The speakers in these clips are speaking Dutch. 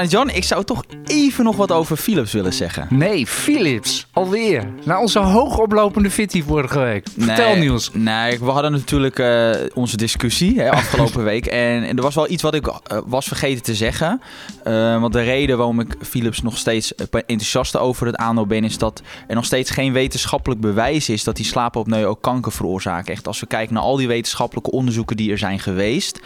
Jan, ik zou toch even nog wat over Philips willen zeggen. Nee, Philips. Alweer. Na onze hoogoplopende fitty vorige week. Vertel nee, Niels. Nee, we hadden natuurlijk uh, onze discussie hè, afgelopen week. En, en, er was wel iets wat ik uh, was vergeten te zeggen. Uh, want de reden waarom ik Philips nog steeds enthousiast over het aandeel ben... is dat er nog steeds geen wetenschappelijk bewijs is... dat die slaapapneu ook kanker veroorzaken. Echt, als we kijken naar al die wetenschappelijke onderzoeken die er zijn geweest...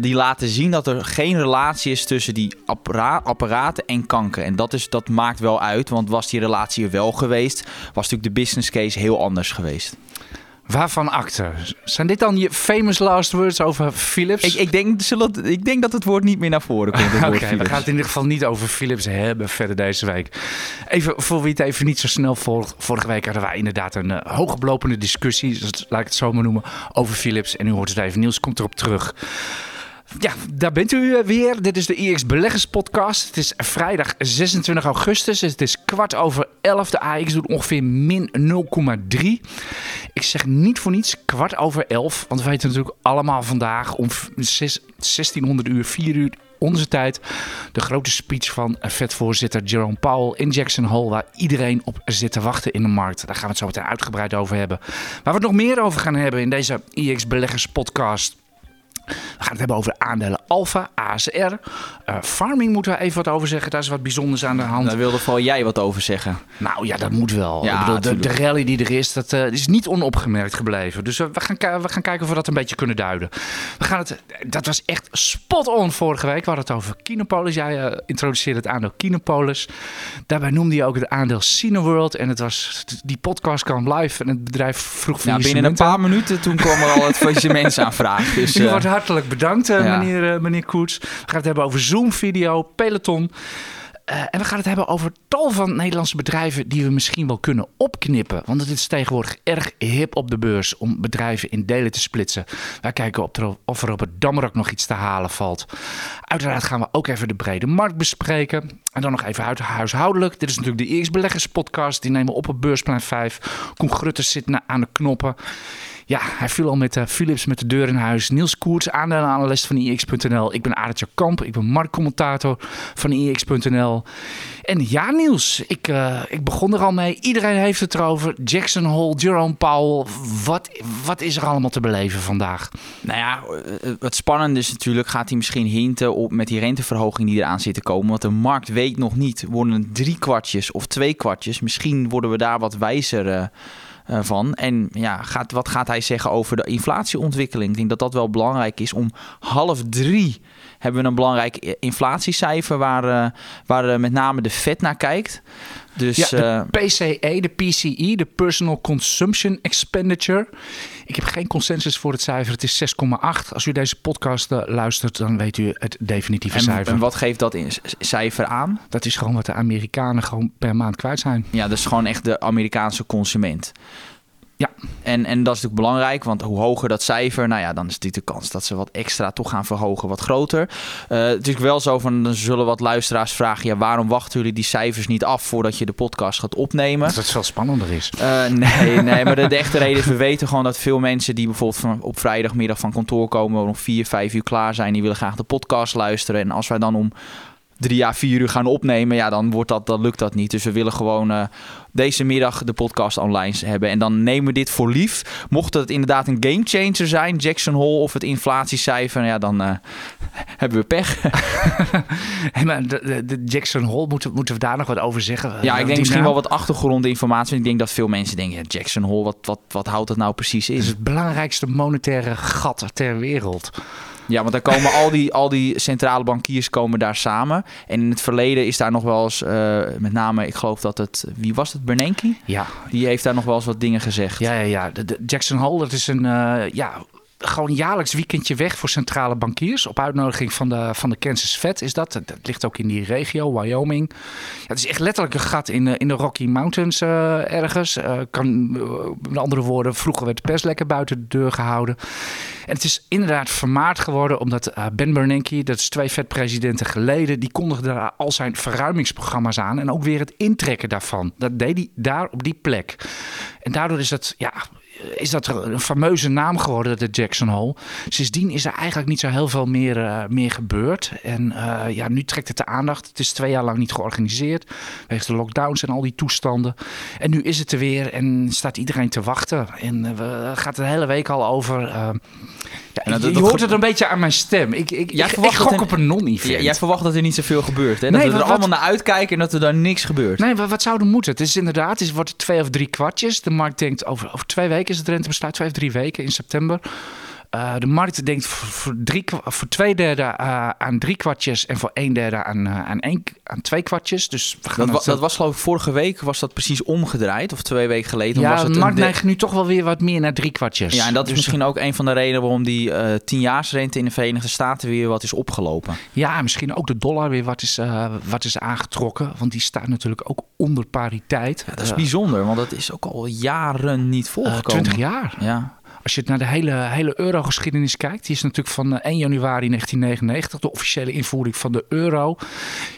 die laten zien dat er geen relatie is tussen die appara apparaten en kanker. En dat, is, dat maakt wel uit, want was die relatie er wel geweest, was natuurlijk de business case heel anders geweest. Waarvan acte? Zijn dit dan je famous last words over Philips? Ik, ik, denk, zullen, ik denk dat het woord niet meer naar voren komt. Oké, okay, we gaan het in ieder geval niet over Philips hebben verder deze week. Even voor wie het even niet zo snel volgt. Vorige week hadden wij inderdaad een uh, hoogoplopende discussie, laat ik het zo maar noemen, over Philips. En nu hoort het even. Niels komt erop terug. Ja, daar bent u weer. Dit is de IX Beleggers Podcast. Het is vrijdag 26 augustus. Het is kwart over 11. De AX doet ongeveer min 0,3. Ik zeg niet voor niets kwart over 11. Want we weten natuurlijk allemaal vandaag om 6, 1600 uur, 4 uur onze tijd. De grote speech van vetvoorzitter Jerome Powell in Jackson Hole. Waar iedereen op zit te wachten in de markt. Daar gaan we het zo meteen uitgebreid over hebben. Waar we het nog meer over gaan hebben in deze IX Beleggers Podcast. We gaan het hebben over aandelen Alpha, ASR. Uh, farming moeten we even wat over zeggen. Daar is wat bijzonders aan de hand. Daar wilde vooral jij wat over zeggen. Nou ja, dat moet wel. Ja, bedoel, de, de, rally die er is, dat uh, is niet onopgemerkt gebleven. Dus uh, we, gaan, we gaan kijken of we dat een beetje kunnen duiden. We gaan het, dat was echt spot on vorige week. We hadden het over Kinopolis. Jij introduceerde het aandeel Kinopolis. Daarbij noemde je ook het aandeel Cineworld. En het was, die podcast kwam live en het bedrijf vroeg van ja, Binnen een paar minuten toen kwam er al het faillissementsaanvraag. Dus, uh, wordt hartelijk bedankt, ja. meneer, meneer Koets. We gaan het hebben over Zoom-video, Peloton. Uh, en we gaan het hebben over tal van Nederlandse bedrijven die we misschien wel kunnen opknippen. Want het is tegenwoordig erg hip op de beurs om bedrijven in delen te splitsen. Wij kijken op of er op het Damrak nog iets te halen valt. Uiteraard gaan we ook even de brede markt bespreken. En dan nog even huishoudelijk. Dit is natuurlijk de EX Beleggers podcast. Die nemen we op op Beursplein 5. Koen Grutters zit aan de knoppen. Ja, hij viel al met uh, Philips met de deur in huis. Niels Koerts, aandelenanalist van IX.nl. Ik ben Adertje Kamp, ik ben marktcommentator van IX.nl. En ja, Niels, ik, uh, ik begon er al mee. Iedereen heeft het erover. Jackson Hole, Jerome Powell. Wat, wat is er allemaal te beleven vandaag? Nou ja, wat spannend is natuurlijk, gaat hij misschien hinten op met die renteverhoging die eraan zit te komen. Want de markt weet nog niet, worden het drie kwartjes of twee kwartjes. Misschien worden we daar wat wijzer... van. En ja, gaat, wat gaat hij zeggen over de inflatieontwikkeling? Ik denk dat dat wel belangrijk is. Om half drie hebben we een belangrijk inflatiecijfer waar, uh, waar uh, met name de Fed naar kijkt. Dus, ja, de PCE, de PCE, de Personal Consumption Expenditure. Ik heb geen consensus voor het cijfer. Het is 6,8. Als u deze podcast luistert, dan weet u het definitieve en, cijfer. En wat geeft dat in cijfer aan? Dat is gewoon wat de Amerikanen gewoon per maand kwijt zijn. Ja, dus gewoon echt de Amerikaanse consument. Ja. En, en dat is natuurlijk belangrijk, want hoe hoger dat cijfer, nou ja, dan is natuurlijk de kans dat ze wat extra toch gaan verhogen wat groter. Uh, het is wel zo van, dan zullen wat luisteraars vragen, ja, waarom wachten jullie die cijfers niet af voordat je de podcast gaat opnemen? Dat het veel spannender is. Uh, nee, nee, maar de, de, echte reden is, we weten gewoon dat veel mensen die bijvoorbeeld van, op vrijdagmiddag van kantoor komen, om vier, vijf uur klaar zijn, die willen graag de podcast luisteren. En als wij dan om drie à vier uur gaan opnemen, ja, dan, wordt dat, dan lukt dat niet. Dus we willen gewoon uh, deze middag de podcast online hebben. En dan nemen we dit voor lief. Mocht het inderdaad een gamechanger zijn, Jackson Hole of het inflatiecijfer, ja, dan uh, hebben we pech. hey, maar de, de, Jackson Hole, moeten, moeten we daar nog wat over zeggen? Ja, ik denk misschien wel wat achtergrondinformatie. Ik denk dat veel mensen denken, ja, Jackson Hole, wat, wat, wat houdt dat nou precies in? Het is het belangrijkste monetaire gat ter wereld. Ja, want daar komen al die, al die centrale bankiers komen daar samen. En in het verleden is daar nog wel eens, uh, met name, ik geloof dat het, wie was het, Bernanke? Ja. Die heeft daar nog wel eens wat dingen gezegd. Ja, ja, ja. De, de Jackson Hole, dat is een, uh, ja, gewoon jaarlijks weekendje weg voor centrale bankiers. Op uitnodiging van de, van de Kansas Fed is dat. Dat ligt ook in die regio, Wyoming. Het is echt letterlijk een gat in, de, in de Rocky Mountains uh, ergens. Uh, kan, met andere woorden, vroeger werd de pers lekker buiten de deur gehouden. En het is inderdaad vermaard geworden omdat Ben Bernanke, dat is twee Fed-presidenten geleden, die kondigde al zijn verruimingsprogramma's aan. En ook weer het intrekken daarvan. Dat deed hij daar op die plek. En daardoor is dat, ja, is dat een fameuze naam geworden, de Jackson Hole. Sindsdien is er eigenlijk niet zo heel veel meer, uh, meer gebeurd. En uh, ja, nu trekt het de aandacht. Het is twee jaar lang niet georganiseerd. Wegens de lockdowns en al die toestanden. En nu is het er weer en staat iedereen te wachten. En we gaat de hele week al over. Ja, je, je hoort het een beetje aan mijn stem. Ik, ik, jij ik, ik gok er, op een non-event. Jij verwacht dat er niet zoveel gebeurt. Hè? Dat nee, we er allemaal naar uitkijken en dat er daar niks gebeurt. Nee, wat, wat zou er moeten? Het is inderdaad, het wordt twee of drie kwartjes. De markt denkt over, over twee weken is het rentebesluit. Twee of drie weken in september. Uh, de markt denkt voor, voor, drie, voor twee derde uh, aan drie kwartjes en voor een derde aan, uh, aan, één, aan twee kwartjes. Dus we gaan dat, wa, dat was geloof ik vorige week was dat precies omgedraaid of twee weken geleden. Ja, was het de markt neigt nu toch wel weer wat meer naar drie kwartjes. Ja, en dat is dus misschien ook een van de redenen waarom die tienjaarsrente in de Verenigde Staten weer wat is opgelopen. Ja, misschien ook de dollar weer wat is, wat is aangetrokken. Want die staat natuurlijk ook onder pariteit. Ja, dat is bijzonder, want dat is ook al jaren niet volgekomen. 20 jaar. Ja. Als je naar de hele, hele eurogeschiedenis kijkt, die is natuurlijk van 1 januari 1999, de officiële invoering van de euro.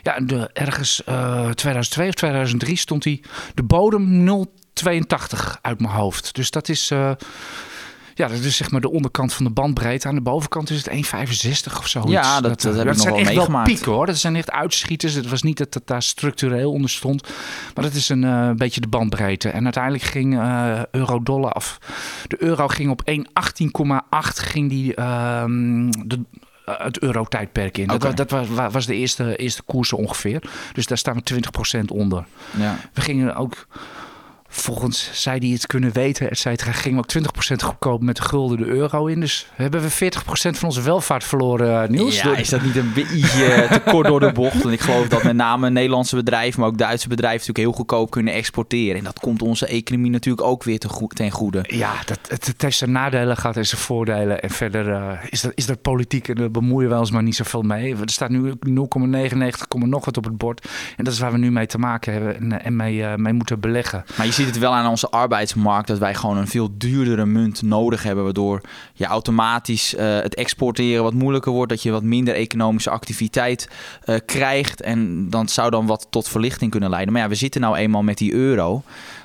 Ja, de, ergens uh, 2002 of 2003 stond die de bodem 0,82 uit mijn hoofd. Dus dat is. Uh, ja, dat is zeg maar de onderkant van de bandbreedte. Aan de bovenkant is het 1,65 of zo. Ja, dat, dat, dat, heb dat nog zijn echt meegemaakt. wel pieken hoor. Dat zijn echt uitschieters. Het was niet dat het daar structureel onder stond. Maar dat is een uh, beetje de bandbreedte. En uiteindelijk ging uh, euro-dollar af. De euro ging op 1,18,8 ging die... Uh, de, het euro-tijdperk in. Okay. Dat, dat was, was, de eerste, eerste koers ongeveer. Dus daar staan we 20% onder. Ja. We gingen ook volgens zij die het kunnen weten, et cetera, gingen we ook 20% goedkoop met de gulden de euro in. Dus hebben we 40% van onze welvaart verloren, Niels. Ja, is dat niet een beetje te kort door de bocht? En ik geloof dat met name Nederlandse bedrijven, maar ook Duitse bedrijven natuurlijk heel goedkoop kunnen exporteren. En dat komt onze economie natuurlijk ook weer ten goede. Ja, dat, het, het heeft zijn nadelen gehad en zijn voordelen. En verder uh, is, dat, is dat politiek en daar bemoeien we ons maar niet zoveel mee. Er staat nu 0,99, nog wat op het bord. En dat is waar we nu mee te maken hebben en, en mee, uh, mee moeten beleggen. Maar je ziet het wel aan onze arbeidsmarkt dat wij gewoon een veel duurdere munt nodig hebben. Waardoor je automatisch uh, het exporteren wat moeilijker wordt. Dat je wat minder economische activiteit uh, krijgt. En dat zou dan wat tot verlichting kunnen leiden. Maar ja, we zitten nou eenmaal met die euro.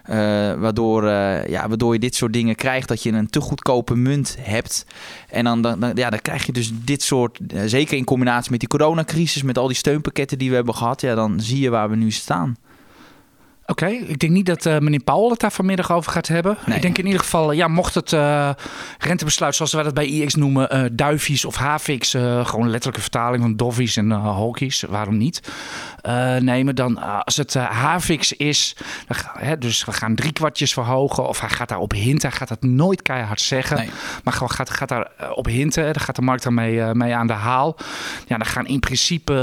Uh, waardoor, ja, waardoor je dit soort dingen krijgt. Dat je een te goedkope munt hebt. En dan, dan, dan ja, dan krijg je dus dit soort. zeker in combinatie met die coronacrisis. Met al die steunpakketten die we hebben gehad. Ja, dan zie je waar we nu staan. Oké, okay. ik denk niet dat uh, meneer Paul het daar vanmiddag over gaat hebben. Nee. Ik denk in ieder geval, ja, mocht het uh, rentebesluit, zoals wij dat bij IX noemen, uh, duivies of haviks, gewoon letterlijke vertaling van doffies en hawkies, waarom niet, nemen, dan als het haviks is, dan, hè, dus we gaan drie kwartjes verhogen of hij gaat daar op hinten, hij gaat dat nooit keihard zeggen, nee. maar gewoon gaat, gaat daar op hinten, dan gaat de markt daarmee mee aan de haal. Ja, dan gaan in principe,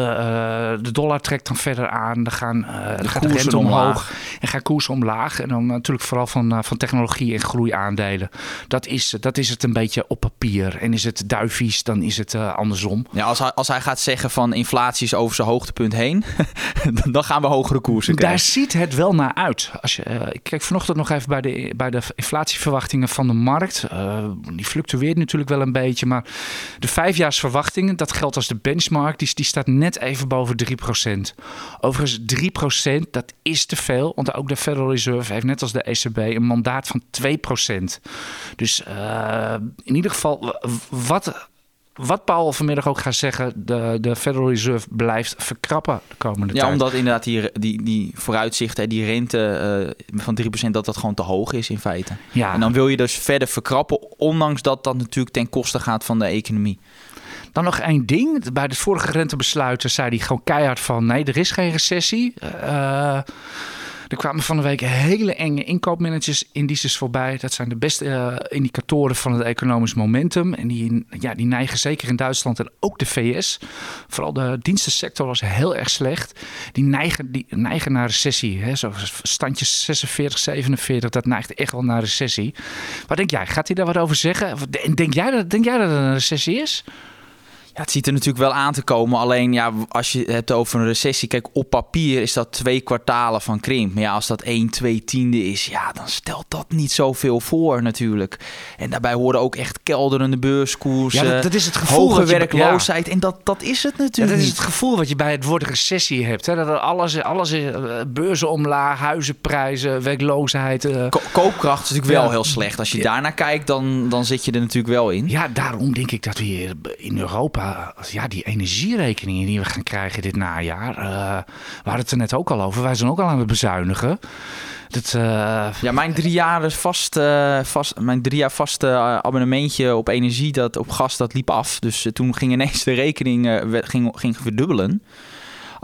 de dollar trekt dan verder aan, dan gaan de, gaat de rente omhoog. omhoog. En gaan koersen omlaag. En dan natuurlijk vooral van, van technologie en groeiaandelen. Dat is, dat is het een beetje op papier. En is het duivies, dan is het uh, andersom. Ja, als hij, als hij gaat zeggen van inflatie is over zijn hoogtepunt heen, dan gaan we hogere koersen krijgen. Daar ziet het wel naar uit. Als je, uh, ik kijk vanochtend nog even bij de, bij de inflatieverwachtingen van de markt. Uh, die fluctueert natuurlijk wel een beetje. Maar de vijfjaarsverwachtingen, dat geldt als de benchmark, die, die staat net even boven 3%. Overigens 3%, dat is te veel. Want ook de Federal Reserve heeft net als de ECB een mandaat van 2%. Dus uh, in ieder geval, wat, wat Paul vanmiddag ook gaat zeggen, de, de Federal Reserve blijft verkrappen de komende ja, tijd. Ja, omdat inderdaad die, die, die vooruitzichten, die rente uh, van 3%, dat dat gewoon te hoog is in feite. Ja. En dan wil je dus verder verkrappen, ondanks dat dat natuurlijk ten koste gaat van de economie. Dan nog één ding. Bij de vorige rentebesluiten zei hij gewoon keihard van... nee, er is geen recessie. Uh, Er kwamen van de week hele enge inkoopmanagers indices voorbij. Dat zijn de beste uh, indicatoren van het economisch momentum. En die, ja, die neigen zeker in Duitsland en ook de VS. Vooral de dienstensector was heel erg slecht. Die neigen, die neigen naar recessie. Hè? Zo standjes 46, 47, dat neigt echt wel naar recessie. Wat denk jij? Gaat hij daar wat over zeggen? Denk jij dat, denk jij dat het een recessie is? Ja, het ziet er natuurlijk wel aan te komen. Alleen ja, als je het hebt over een recessie. Kijk, op papier is dat twee kwartalen van krimp. Maar ja, als dat 1, 2 tiende is, ja, dan stelt dat niet zoveel voor natuurlijk. En daarbij horen ook echt kelderende beurskoersen. Ja, dat, is het gevoel. Hoge werkloosheid. En dat, dat is het natuurlijk. dat is het gevoel wat je bij het woord recessie hebt. Hè? Dat alles, alles is eh, beurzen omlaag, huizenprijzen, werkloosheid. Uh... koopkracht is natuurlijk wel heel slecht. Als je daarnaar kijkt, dan, dan zit je er natuurlijk wel in. Ja, daarom denk ik dat we hier in Europa ja, die energierekeningen die we gaan krijgen dit najaar. Uh, we hadden het er net ook al over. Wij zijn ook al aan het bezuinigen. Dat, uh... Ja, mijn drie jaar vast, vast, mijn drie jaar vaste abonnementje op energie, dat, op gas, dat liep af. Dus toen ging ineens de rekening ging, ging verdubbelen.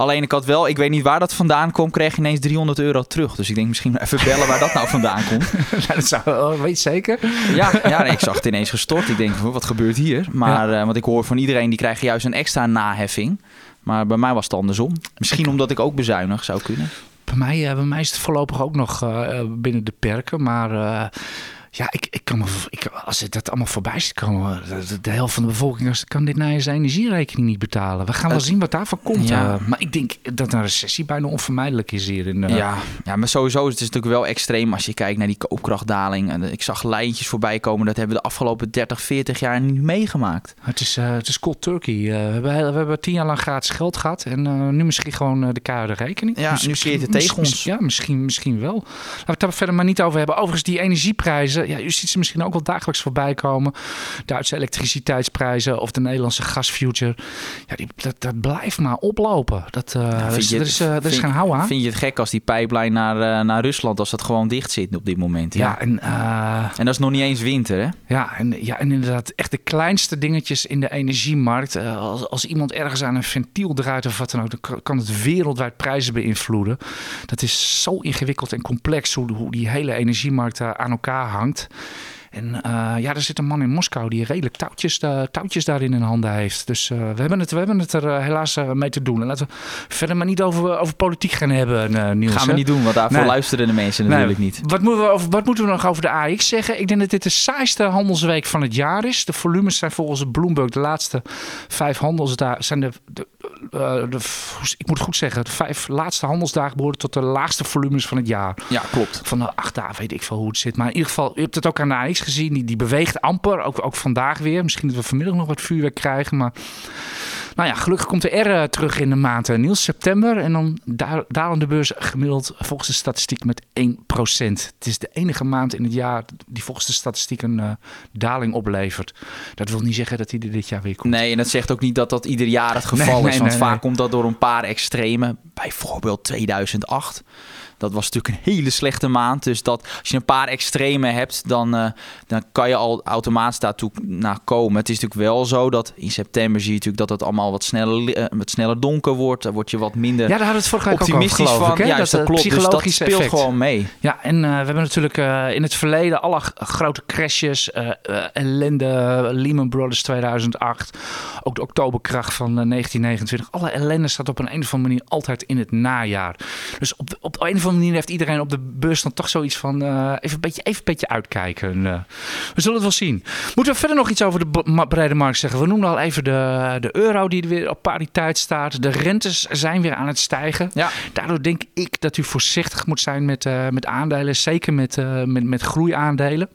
Alleen ik had wel, ik weet niet waar dat vandaan komt, kreeg je ineens 300 euro terug. Dus ik denk misschien even bellen waar dat nou vandaan komt. dat zou, weet je zeker? Ja, ja nee, ik zag het ineens gestort. Ik denk, wat gebeurt hier? Maar, ja. uh, want ik hoor van iedereen, die krijgt juist een extra naheffing. Maar bij mij was het andersom. Misschien omdat ik ook bezuinig zou kunnen. Bij mij, uh, bij mij is het voorlopig ook nog uh, binnen de perken. Maar ja, ik, ik kan me, ik, als het dat allemaal voorbij ziet komen, de, de, helft van de bevolking kan dit naar zijn energierekening niet betalen. We gaan wel zien wat daarvan komt. Ja. Uh, maar ik denk dat een recessie bijna onvermijdelijk is hier. In, uh... ja, ja, maar sowieso het is het natuurlijk wel extreem als je kijkt naar die koopkrachtdaling. En ik zag lijntjes voorbij komen, dat hebben we de afgelopen 30, 40 jaar niet meegemaakt. Het is, uh, het is cold turkey. we, hebben, we hebben tien jaar lang gratis geld gehad en nu misschien gewoon de keiharde rekening. Ja, dus nu keert het tegen ons. Ja, misschien, misschien wel. Laten we het daar verder maar niet over hebben. Overigens, die energieprijzen ja, u ziet ze misschien ook wel dagelijks voorbij komen. Duitse elektriciteitsprijzen of de Nederlandse gasfuture. Ja, die, dat, dat blijft maar oplopen. Dat, uh, ja, dus, er is, uh, er is geen hou aan. Vind je het gek als die pijplijn naar, uh, naar Rusland, als dat gewoon dicht zit op dit moment? Ja, ja en, en dat is nog niet eens winter, hè? Ja, en, ja, en inderdaad, echt de kleinste dingetjes in de energiemarkt. als, als iemand ergens aan een ventiel draait of wat dan ook, dan kan het wereldwijd prijzen beïnvloeden. Dat is zo ingewikkeld en complex hoe, hoe die hele energiemarkt aan elkaar hangt. En uh, ja, er zit een man in Moskou die redelijk touwtjes, uh, touwtjes daarin in handen heeft. Dus uh, we, hebben het, we hebben het er helaas mee te doen. En laten we verder maar niet over, over politiek gaan hebben, Niels. Gaan we niet doen, want daarvoor nee. luisteren de mensen natuurlijk nee. niet. Wat moeten, we over, wat moeten we nog over de AX zeggen? Ik denk dat dit de saaiste handelsweek van het jaar is. De volumes zijn volgens Bloomberg de laatste vijf handelsdagen... zijn de, de, de, ik moet het goed zeggen, de vijf laatste handelsdagen behoren tot de laagste volumes van het jaar. Ja, klopt. Van de acht dagen weet ik veel hoe het zit. Maar in ieder geval, je hebt het ook aan de AX gezien. Die, die beweegt amper. Ook, ook vandaag weer. Misschien dat we vanmiddag nog wat vuurwerk krijgen. Maar nou ja, gelukkig komt de R terug in de maand uh, Niels, september. En dan dalen de beurs gemiddeld volgens de statistiek met 1%. Het is de enige maand in het jaar die volgens de statistiek een uh, daling oplevert. Dat wil niet zeggen dat hij er dit jaar weer komt. Nee, en dat zegt ook niet dat dat ieder jaar het geval nee, is. Nee, want nee, vaak komt dat door een paar extreme. Bijvoorbeeld 2008. Dat was natuurlijk een hele slechte maand. Dus dat, als je een paar extreme hebt, dan, uh, dan kan je al automatisch daartoe naar komen. Het is natuurlijk wel zo dat in september zie je natuurlijk dat het allemaal wat sneller, uh, wat sneller donker wordt. Dan word je wat minder ja, daar hadden we het vorige optimistisch ook over, van. Ik, ja, dat, dat klopt. Dus dat speelt effect. gewoon mee. Ja, en uh, we hebben natuurlijk in het verleden alle grote crashes, ellende, Lehman Brothers 2008, ook de oktoberkracht van 1929. Alle ellende staat op een, een of andere manier altijd in het najaar. Dus op, op een of andere manier heeft iedereen op de beurs dan toch zoiets van uh, even, een beetje, even een beetje uitkijken. Uh, we zullen het wel zien. Moeten we verder nog iets over de brede markt zeggen? We noemen al even de, de euro die weer op pariteit staat. De rentes zijn weer aan het stijgen. Ja. Daardoor denk ik dat u voorzichtig moet zijn met, uh, met aandelen. Zeker met, met, met groeiaandelen.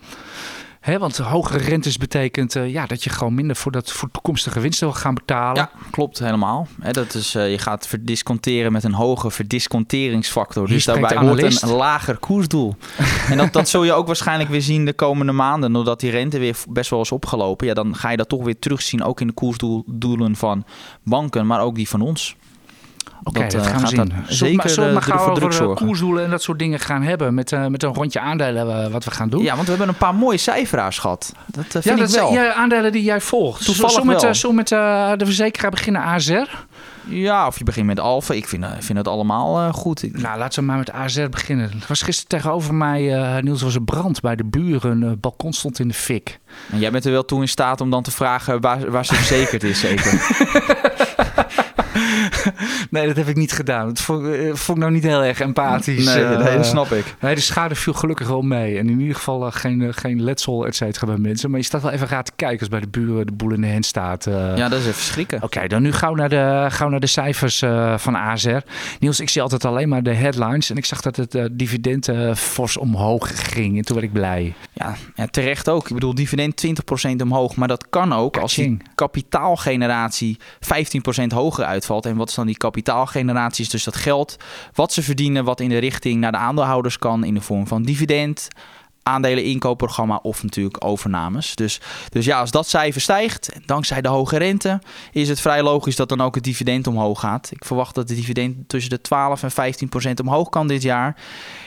He, want hogere rentes betekent uh, ja, dat je gewoon minder voor, dat, voor toekomstige winsten wil gaan betalen. Ja, klopt helemaal. He, dat is, uh, je gaat verdisconteren met een hoge verdisconteringsfactor. Dus daarbij hoort een lager koersdoel. en dat, dat zul je ook waarschijnlijk weer zien de komende maanden. Doordat die rente weer best wel is opgelopen. Ja, dan ga je dat toch weer terugzien. Ook in de koersdoelen van banken, maar ook die van ons. Oké, dat, dat, eh, gaan we gaat zien. zeker maar- zullen we eh, maar gauw druk over eh, zorgen. koersdoelen en dat soort dingen gaan hebben met, eh, met een rondje aandelen eh, wat we gaan doen? Ja, want we hebben een paar mooie cijferaars gehad. Dat eh, vind Ja, ik dat wel. zijn ja, aandelen die jij volgt. Toevallig Zullen we met, wel. eh, met eh, de verzekeraar beginnen, AZR? Ja, of je begint met Alfa. Ik vind, eh, vind het allemaal eh, goed. Nou, laten we maar met AZR beginnen. Er was gisteren tegenover mij, eh, Niels, was een brand bij de buren. Het balkon stond in de fik. En jij bent er wel toe in staat om dan te vragen waar, waar ze verzekerd is, zeker? Nee, dat heb ik niet gedaan. Dat vond, eh, vond ik nou niet heel erg empathisch. nee, eh. nee, dat snap ik. Nee, de schade viel gelukkig wel mee. En in ieder geval eh, geen, geen letsel, et cetera, bij mensen. Maar je staat wel even raar te kijken als bij de buren de boel in de hand staat. Ja, dat is even schrikken. Oké, dan nu gauw naar de, gauw naar de cijfers eh, van AZR. Niels, ik zie altijd alleen maar de headlines. En ik zag dat het dividend fors omhoog ging. En toen werd ik blij. Ja, ja, terecht ook. Ik bedoel, dividend 20% omhoog. Maar dat kan ook als die kapitaalgeneratie 15% hoger uitvalt. En wat is dan die kapitaalgeneratie? Is dus dat geld wat ze verdienen, wat in de richting naar de aandeelhouders kan in de vorm van dividend, aandelen inkoopprogramma of natuurlijk overnames. Dus, dus ja, als dat cijfer stijgt, dankzij de hoge rente, is het vrij logisch dat dan ook het dividend omhoog gaat. Ik verwacht dat de dividend tussen de 12 en 15 procent omhoog kan dit jaar.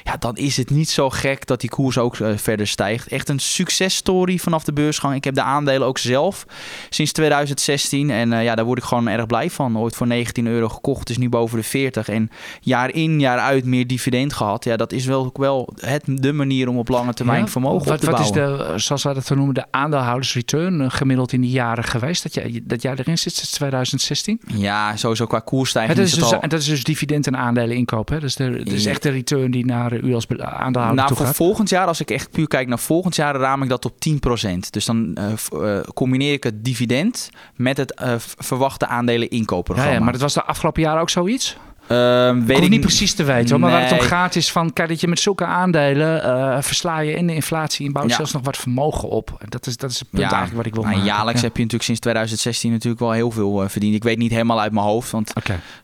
Ja, dan is het niet zo gek dat die koers ook eh, verder stijgt. Echt een successtory vanaf de beursgang. Ik heb de aandelen ook zelf sinds 2016 en eh, ja, daar word ik gewoon erg blij van. Ooit voor 19 euro gekocht, is nu boven de 40 en jaar in jaar uit meer dividend gehad. Ja, dat is wel wel het, de manier om op lange termijn Ja? vermogen wat, op te wat is de, eh, zoals wij dat zo noemen, de aandeelhoudersreturn eh, gemiddeld in die jaren geweest? Dat jij, dat jij erin zit sinds 2016? Ja, sowieso qua koersstijging dat, is is het dus, al... dat is dus dividend en aandelen inkopen. Hè? Dat de, dat is echt de return die naar u als aandeelhouder Nou, toe voor gaat. volgend jaar, als ik echt puur kijk naar volgend jaar, raam ik dat op 10%. Dus dan eh, eh, combineer ik het dividend met het eh, verwachte aandelen Ja, inkoopprogramma. ja, maar dat was de afgelopen jaren ook zoiets? Ik weet ik niet precies te weten, hoor, maar waar het om gaat is van, kijk dat je met zulke aandelen eh, versla je in de inflatie en bouwt Ja. zelfs nog wat vermogen op. En Dat is, dat is het punt Ja, eigenlijk wat ik wil Nou, maken. jaarlijks Ja. heb je natuurlijk sinds 2016 natuurlijk wel heel veel eh, verdiend. Ik weet niet helemaal uit mijn hoofd, want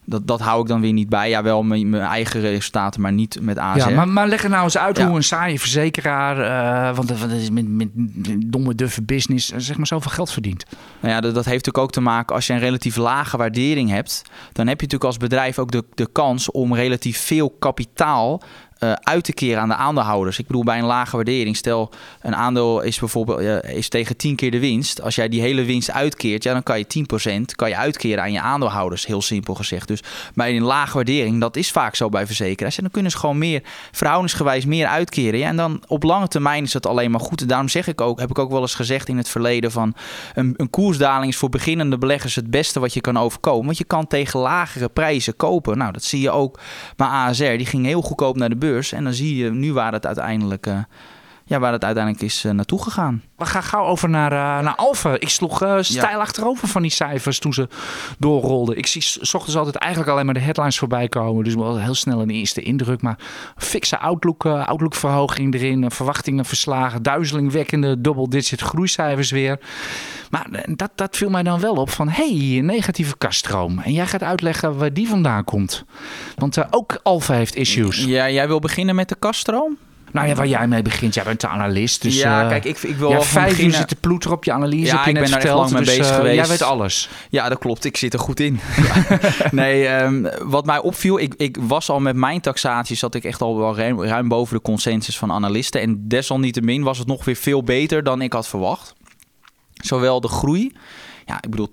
dat, dat hou ik dan weer niet bij. Ja, wel mijn, mijn eigen resultaten, maar niet met AZR. Ja, maar, maar leg er nou eens uit hoe een saaie verzekeraar, eh, want dat is met, met domme duffe business, zeg maar zoveel geld verdient. Nou ja, dat, dat heeft natuurlijk ook te maken als je een relatief lage waardering hebt. Dan heb je natuurlijk als bedrijf ook de, de kans om relatief veel kapitaal eh, uit te keren aan de aandeelhouders. Ik bedoel, bij een lage waardering, stel een aandeel is bijvoorbeeld eh, is tegen 10 keer de winst. Als jij die hele winst uitkeert, ja, dan kan je 10% kan je uitkeren aan je aandeelhouders, heel simpel gezegd. Dus bij een lage waardering, dat is vaak zo bij verzekeraars. En dan kunnen ze gewoon meer, verhoudingsgewijs meer uitkeren. Ja, en dan op lange termijn is dat alleen maar goed. En daarom zeg ik ook, heb ik ook wel eens gezegd in het verleden van een, een koersdaling is voor beginnende beleggers het beste wat je kan overkomen. Want je kan tegen lagere prijzen kopen. Nou, dat zie je ook bij ASR. Die ging heel goedkoop naar de beurs. En dan zie je nu waar het uiteindelijk, eh, ja, waar het uiteindelijk is eh, naartoe gegaan. We gaan gauw over naar, eh naar Alfa. Ik sloeg eh, stijl achterover van die cijfers toen ze doorrolden. Ik zie s- ochtends altijd eigenlijk alleen maar de headlines voorbij komen. Dus wel heel snel een eerste indruk. Maar fikse outlook, eh, outlookverhoging erin. verwachtingen verslagen. Duizelingwekkende double-digit groeicijfers weer. Maar dat, dat viel mij dan wel op van... hey, negatieve kaststroom. En jij gaat uitleggen waar die vandaan komt. Want ook Alfa heeft issues. Ja, jij wil beginnen met de kaststroom? Nou ja, waar jij mee begint. Jij bent de analist. Dus, ja, eh, kijk, ik, ik wil ja, vijf uur zitten ploeter op je analyse. Ja, je ik ben daar echt lang mee dus, bezig eh, geweest. Jij weet alles. Ja, dat klopt. Ik zit er goed in. nee, ehm, wat mij opviel, ik, ik was al met mijn taxatie, zat ik echt al wel ruim, ruim boven de consensus van analisten. En desalniettemin was het nog weer veel beter dan ik had verwacht. Zowel de groei. Ja, ik bedoel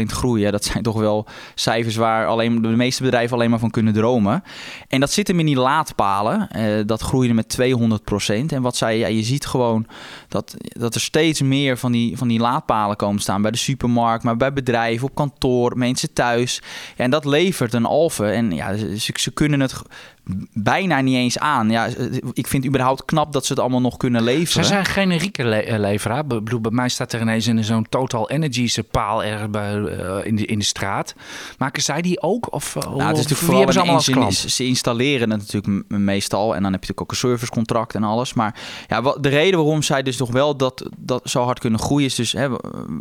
80% groei. Dat zijn toch wel cijfers waar alleen, de meeste bedrijven alleen maar van kunnen dromen. En dat zit hem in die laadpalen. Eh, dat groeide met 200%. En wat zei je? Ja, je ziet gewoon dat, dat er steeds meer van die, van die laadpalen komen staan. Bij de supermarkt, maar bij bedrijven, op kantoor, mensen thuis. Ja, en dat levert een Alve. En ja, ze, ze kunnen het bijna niet eens aan. Ja, ik vind überhaupt knap dat ze het allemaal nog kunnen Ze leveren. zijn generieke le eh, leveraar. Ik bedoel, bij mij staat er ineens in zo'n Total Energies paal ergens bij, eh, in, de, in de straat. Maken zij die ook? Of, eh, Nou, het is of natuurlijk wie vooral hebben ze allemaal als? Ze installeren het natuurlijk meestal. En dan heb je natuurlijk ook een servicecontract en alles. Maar ja, wat, de reden waarom zij dus nog wel dat, dat zo hard kunnen groeien... is, dus, hè,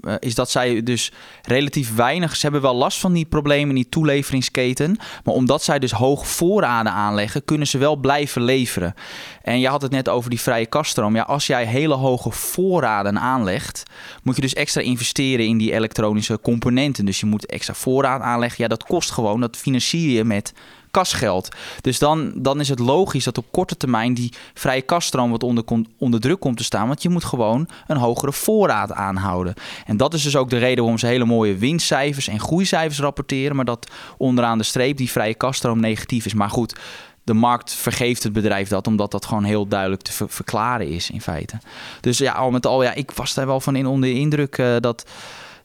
eh, is dat zij dus relatief weinig... Ze hebben wel last van die problemen in die toeleveringsketen. Maar omdat zij dus hoog voorraden aanleggen... aanleggen, kunnen ze wel blijven leveren. En je had het net over die vrije kaststroom. Ja, als jij hele hoge voorraden aanlegt, moet je dus extra investeren in die elektronische componenten. Dus je moet extra voorraad aanleggen. Ja, dat kost gewoon. Dat financier je met kasgeld. Dus dan, dan is het logisch dat op korte termijn die vrije kaststroom wat onder, onder druk komt te staan. Want je moet gewoon een hogere voorraad aanhouden. En dat is dus ook de reden waarom ze hele mooie winstcijfers en groeicijfers rapporteren. Maar dat onderaan de streep die vrije kaststroom negatief is. Maar goed, de markt vergeeft het bedrijf dat, omdat dat gewoon heel duidelijk te verklaren is in feite. Dus ja, al met al, ja, ik was daar wel van in onder de indruk uh, dat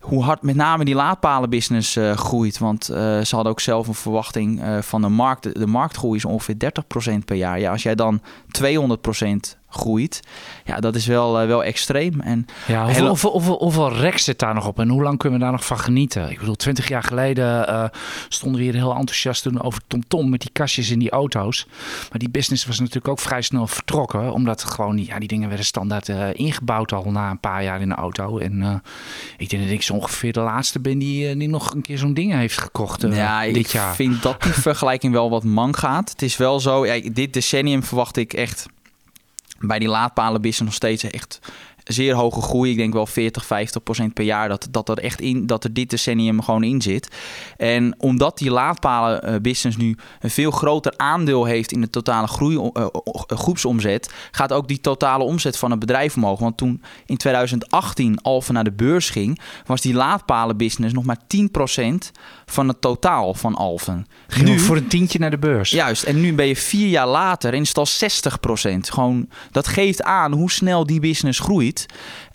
hoe hard met name die laadpalenbusiness uh, groeit. Want uh, ze hadden ook zelf een verwachting uh, van de markt. De, de marktgroei is ongeveer 30% per jaar. Ja, als jij dan 200% groeit. Ja, dat is wel, uh, wel extreem. En ja, hoeveel, hoeveel, hoeveel, hoeveel rek zit daar nog op en hoe lang kunnen we daar nog van genieten? Ik bedoel, twintig jaar geleden uh, stonden we hier heel enthousiast toen over TomTom -tom met die kastjes in die auto's. Maar die business was natuurlijk ook vrij snel vertrokken, omdat gewoon ja, die dingen werden standaard uh, ingebouwd al na een paar jaar in de auto. En ik denk dat ik zo ongeveer de laatste ben die, die nog een keer zo'n ding heeft gekocht ja, dit jaar. ik vind dat die vergelijking wel wat mank gaat. Het is wel zo, ja, dit decennium verwacht ik echt bij die laadpalenbusiness nog steeds echt zeer hoge groei. Ik denk wel 40, 50 procent per jaar dat, dat, er echt in, dat er dit decennium gewoon in zit. En omdat die laadpalenbusiness nu een veel groter aandeel heeft in de totale groei, uh, groepsomzet, gaat ook die totale omzet van het bedrijf omhoog. Want toen in 2018 Alphen naar de beurs ging, was die laadpalenbusiness nog maar 10 procent van het totaal van Alphen. Nu voor een tientje naar de beurs. Juist, en nu ben je vier jaar later en is het al 60 procent. Gewoon, dat geeft aan hoe snel die business groeit.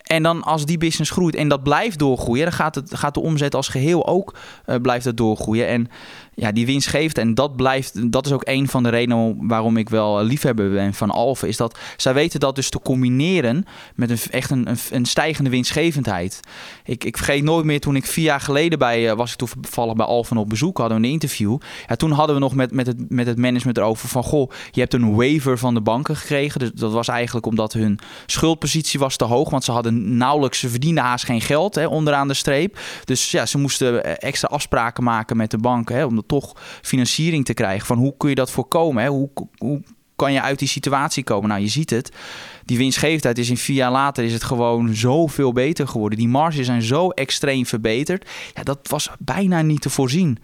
En dan als die business groeit en dat blijft doorgroeien, dan gaat, het, gaat de omzet als geheel ook uh, blijft het doorgroeien. En ja, die winst geeft. En dat blijft, dat is ook een van de redenen waarom ik wel liefhebber ben van Alphen. Is dat zij weten dat dus te combineren met een, echt een, een, stijgende winstgevendheid. Ik, ik vergeet nooit meer toen ik vier jaar geleden bij, uh, was ik toevallig bij Alphen op bezoek, hadden we een interview. Ja, toen hadden we nog met, met, het, met het management erover van, goh, je hebt een waiver van de banken gekregen. Dus dat was eigenlijk omdat hun schuldpositie was te hoog, want ze hadden nauwelijks, ze verdienden haast geen geld hè, onderaan de streep. Dus ja, ze moesten extra afspraken maken met de banken, hè, om toch financiering te krijgen. Van hoe kun je dat voorkomen? Hè? Hoe, hoe kan je uit die situatie komen? Nou, je ziet het. Die winstgevendheid is in vier jaar later is het gewoon zoveel beter geworden. Die marges zijn zo extreem verbeterd. Ja, dat was bijna niet te voorzien.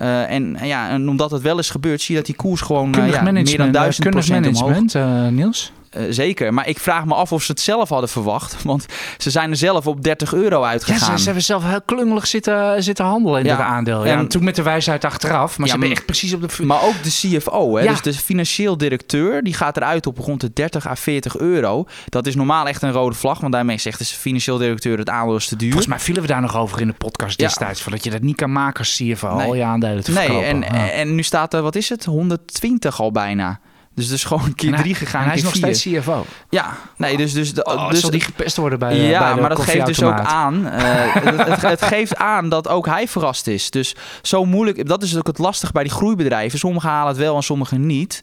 Uh, en, ja, en omdat het wel is gebeurd, zie je dat die koers gewoon uh, ja, meer dan duizend procent omhoog. Uh, Niels? Uh, zeker, maar ik vraag me af of ze het zelf hadden verwacht. Want ze zijn er zelf op 30 euro uitgegaan. Ja, ze, ze hebben zelf heel klungelig zitten, zitten handelen in ja. dat aandeel. Ja, en natuurlijk met de wijsheid achteraf. Maar ja, ze hebben echt precies op de... Maar ook de CFO, hè, dus de financieel directeur... die gaat eruit op rond de 30 à 40 euro. Dat is normaal echt een rode vlag. Want daarmee zegt de financieel directeur... het aandeel is te duur. Volgens mij vielen we daar nog over in de podcast destijds. Van dat je dat niet kan maken als CFO. Nee. Al je aandelen te nee, verkopen. En, en nu staat er, wat is het? 120 al bijna. Dus dus gewoon een keer drie gegaan. hij is nog vier. steeds CFO. Ja, nee, dus... dus, de, oh, dus zal die gepest worden bij Ja, bij de maar dat geeft dus ook aan... Uh, het, het, het, geeft aan dat ook hij verrast is. Dus zo moeilijk... Dat is ook het lastig bij die groeibedrijven. Sommigen halen het wel en sommigen niet.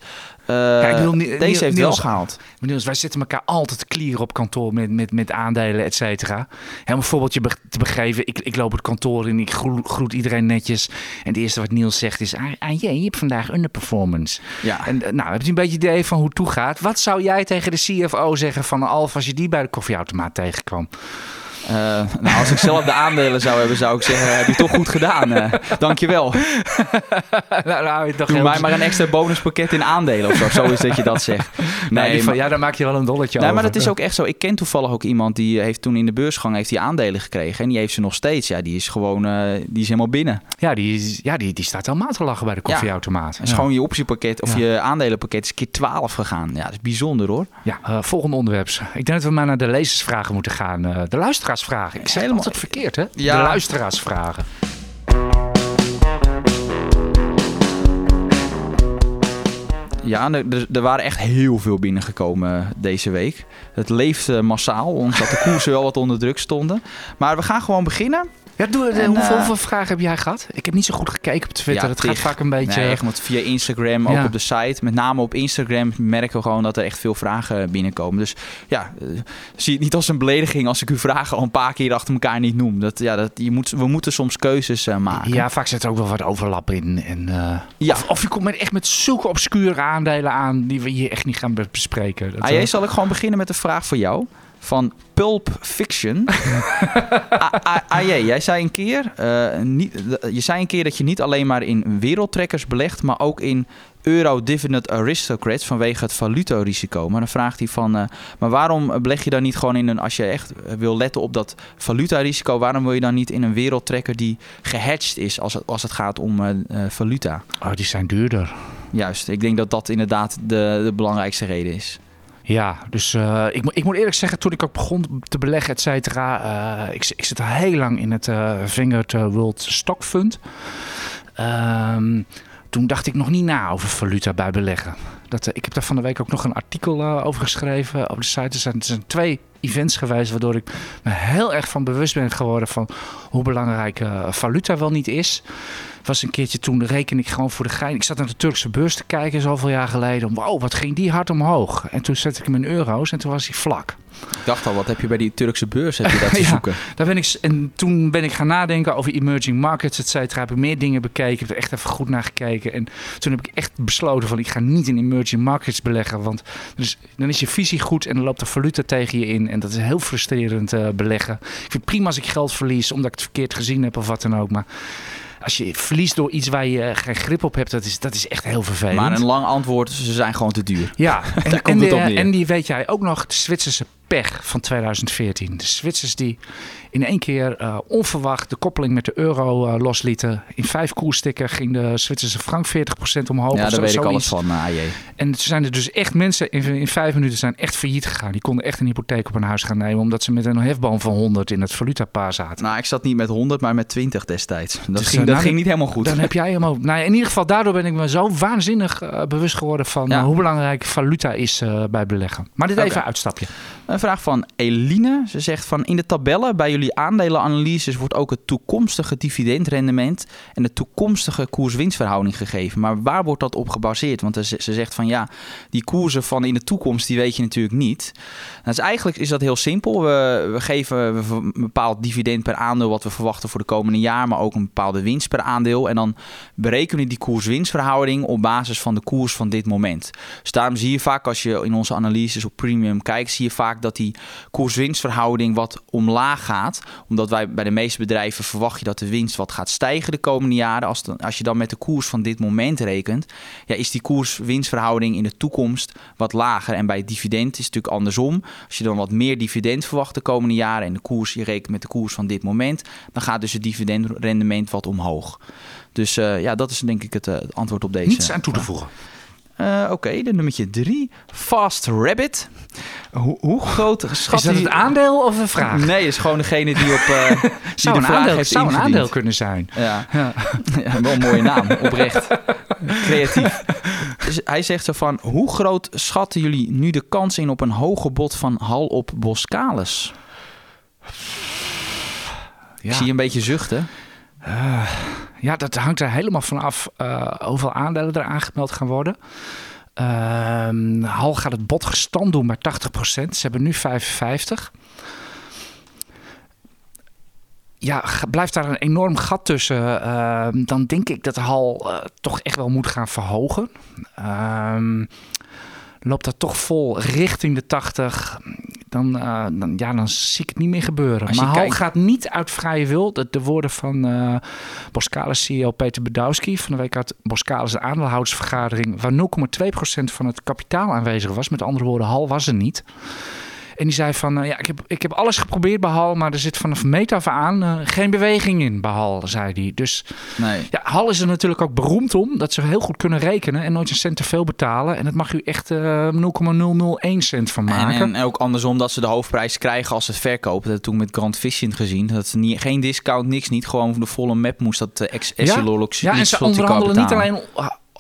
Kijk, bedoel, deze heeft Niels, wel gehaald. Niels, wij zitten elkaar altijd te klieren op kantoor met, met, met aandelen, et cetera. Om een voorbeeldje te begeven. Ik, ik loop het kantoor in, ik groet, groet iedereen netjes. En het eerste wat Niels zegt is... Ah, je, je hebt vandaag underperformance. Ja. En nou, heb je een beetje idee van hoe het toegaat? Wat zou jij tegen de CFO zeggen van Alf als je die bij de koffieautomaat tegenkwam? Uh, nou, als ik zelf de aandelen zou hebben, zou ik zeggen: heb je toch goed gedaan. Uh, dankjewel. nou, nou, Doe mij maar een extra bonuspakket in aandelen of zo. Zo is dat je dat zegt. Nee, nee maar, ja, daar maak je wel een dolletje nee, over. maar dat is ook echt zo. Ik ken toevallig ook iemand die heeft toen in de beursgang heeft die aandelen gekregen. En die heeft ze nog steeds. Ja, die is gewoon uh, die is helemaal binnen. Ja, die, is, ja, die, die staat helemaal te lachen bij de koffieautomaat. Ja, is gewoon je optiepakket of ja. je aandelenpakket is keer 12 gegaan. Ja, dat is bijzonder hoor. Ja, volgende onderwerp. Ik denk dat we maar naar de lezersvragen moeten gaan. de luisteraarsvragen. Ik zeg altijd verkeerd, hè? Ja. De luisteraarsvragen. Ja, er, er, waren echt heel veel binnengekomen deze week. Het leefde massaal, ondanks dat de koersen wel wat onder druk stonden. Maar we gaan gewoon beginnen. Ja, doe, En, hoeveel, eh, hoeveel vragen heb jij gehad? Ik heb niet zo goed gekeken op Twitter. Ja, het gaat vaak een beetje... Nee, echt, want via Instagram, ook Ja. op de site. Met name op Instagram merken we gewoon dat er echt veel vragen binnenkomen. Dus ja, eh, zie het niet als een belediging als ik uw vragen al een paar keer achter elkaar niet noem. Dat, ja, dat, je moet, we moeten soms keuzes eh, maken. Ja, vaak zit er ook wel wat overlap in. En, eh, Ja. of, of je komt met, echt met zulke obscure aandelen aan die we hier echt niet gaan be- bespreken. Dat, AJ, eh, zal ik gewoon beginnen met een vraag voor jou. Van Pulp Fiction. AJ, jij zei een keer, eh, niet, je zei een keer dat je niet alleen maar in wereldtrekkers belegt, maar ook in euro-dividend aristocrats vanwege het valutarisico. Maar dan vraagt hij van, eh, maar waarom beleg je dan niet gewoon in een, als je echt wil letten op dat valutarisico, waarom wil je dan niet in een wereldtrekker die gehedged is als het, als het gaat om eh, valuta? oh, die zijn duurder. Juist, ik denk dat dat inderdaad de, de belangrijkste reden is. Ja, dus eh, ik, ik moet eerlijk zeggen, toen ik ook begon te beleggen, et cetera, eh, ik, ik zit al heel lang in het eh, World Stock Fund. Ehm, toen dacht ik nog niet na over valuta bij beleggen. Dat, ik heb daar van de week ook nog een artikel over geschreven op de site. Er zijn, er zijn twee events geweest waardoor ik me heel erg van bewust ben geworden van hoe belangrijk valuta wel niet is. Was een keertje toen reken ik gewoon voor de gein. Ik zat naar de Turkse beurs te kijken zoveel jaar geleden. Wow, wat ging die hard omhoog. En toen zette ik hem in euro's en toen was hij vlak. Ik dacht al, wat heb je bij die Turkse beurs heb je dat te Ja. zoeken? Daar ben ik, en toen ben ik gaan nadenken over emerging markets, et cetera. Heb ik meer dingen bekeken. Heb er echt even goed naar gekeken. En toen heb ik echt besloten van ik ga niet in emerging markets beleggen. Want dan is, dan is je visie goed en dan loopt de valuta tegen je in. En dat is heel frustrerend eh, beleggen. Ik vind het prima als ik geld verlies omdat ik het verkeerd gezien heb of wat dan ook. Maar als je verliest door iets waar je geen grip op hebt, dat is, dat is echt heel vervelend. Maar een lang antwoord, ze zijn gewoon te duur. Ja, en, Daar en, komt het op neer. en die weet jij ook nog, de Zwitserse pech van 2014. De Zwitsers die in één keer eh, onverwacht de koppeling met de euro eh, loslieten. In vijf koerstikken ging de Zwitserse frank 40% omhoog. ja, daar zo- weet ik alles van, eh, AJ. En er zijn er dus echt mensen in, in vijf minuten zijn echt failliet gegaan. Die konden echt een hypotheek op een huis gaan nemen. Omdat ze met een hefboom van 100 in het valutapaar zaten. Nou, ik zat niet met 100, maar met 20 destijds. Dat, Dus, ging, dat nou, ging niet helemaal goed. Dan heb jij hem ook. Nou, ja, in ieder geval, daardoor ben ik me zo waanzinnig bewust geworden van Ja. hoe belangrijk valuta is bij beleggen. Maar dit even een uitstapje. Een vraag van Eline. Ze zegt van in de tabellen bij jullie aandelenanalyses wordt ook het toekomstige dividendrendement en de toekomstige koers-winstverhouding gegeven. Maar waar wordt dat op gebaseerd? Want ze ze zegt van ja, die koersen van in de toekomst die weet je natuurlijk niet. Nou, dus eigenlijk is dat heel simpel. We, we geven een bepaald dividend per aandeel wat we verwachten voor de komende jaar, maar ook een bepaalde winst per aandeel. En dan berekenen we die koers-winstverhouding op basis van de koers van dit moment. Dus daarom zie je vaak als je in onze analyses op premium kijkt, zie je vaak dat die koers-winstverhouding wat omlaag gaat. Omdat wij bij de meeste bedrijven verwacht je dat de winst wat gaat stijgen de komende jaren. Als, dan, als je dan met de koers van dit moment rekent, ja, is die koers-winstverhouding in de toekomst wat lager. En bij het dividend is het natuurlijk andersom. Als je dan wat meer dividend verwacht de komende jaren en de koers, je rekent met de koers van dit moment, dan gaat dus het dividendrendement wat omhoog. Dus eh, ja, dat is denk ik het, eh, het antwoord op deze. Niets aan toe te voegen. Eh, Oké, de nummertje drie. Fast Rabbit. Hoe, hoe groot schat Is dat het die- aandeel of een vraag? Nee, is gewoon degene die op eh die zou de een vraag aandeel, heeft zou een aandeel kunnen zijn. Ja. Ja. ja, wel een mooie naam. Oprecht. Creatief. Dus hij zegt zo van... Hoe groot schatten jullie nu de kans in op een hoge bod van Hal op Boskalis? Ik zie je een beetje zuchten. Ja, dat hangt er helemaal vanaf eh hoeveel aandelen er aangemeld gaan worden. Ehm, Hal gaat het bod gestand doen bij 80%. Ze hebben nu 55%. Ja, blijft daar een enorm gat tussen. ehm, dan denk ik dat Hal eh, toch echt wel moet gaan verhogen. Ehm, loopt dat toch vol richting de 80, dan, eh, dan, ja, dan zie ik het niet meer gebeuren. Maar Hal kijkt- gaat niet uit vrije wil. De, de woorden van eh Boskalis CEO Peter Bedowski van de week uit Boskalis de aandeelhoudersvergadering, waar 0,2% van het kapitaal aanwezig was. Met andere woorden, Hal was er niet. En die zei van, eh, ja, ik heb, ik heb alles geprobeerd bij Hal, maar er zit vanaf meet af aan eh, geen beweging in bij Hal, zei hij. Dus Nee. ja, Hal is er natuurlijk ook beroemd om dat ze heel goed kunnen rekenen en nooit een cent te veel betalen. En dat mag u echt eh 0,001 cent van En, maken. en ook andersom dat ze de hoofdprijs krijgen als ze het verkopen. Dat toen met Grand Vision gezien. Dat ze niet, geen discount, niks niet. Gewoon de volle map moest dat uh, ex Essilor ja, en ze onderhandelen niet alleen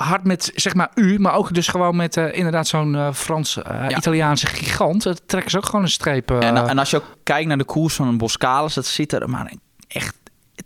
hard met zeg maar u, maar ook dus gewoon met eh, inderdaad zo'n eh, Frans-Italiaanse gigant. Dat trekken ze ook gewoon een streep. eh, En, en als je ook kijkt naar de koers van een Boskalis, dat zit er maar echt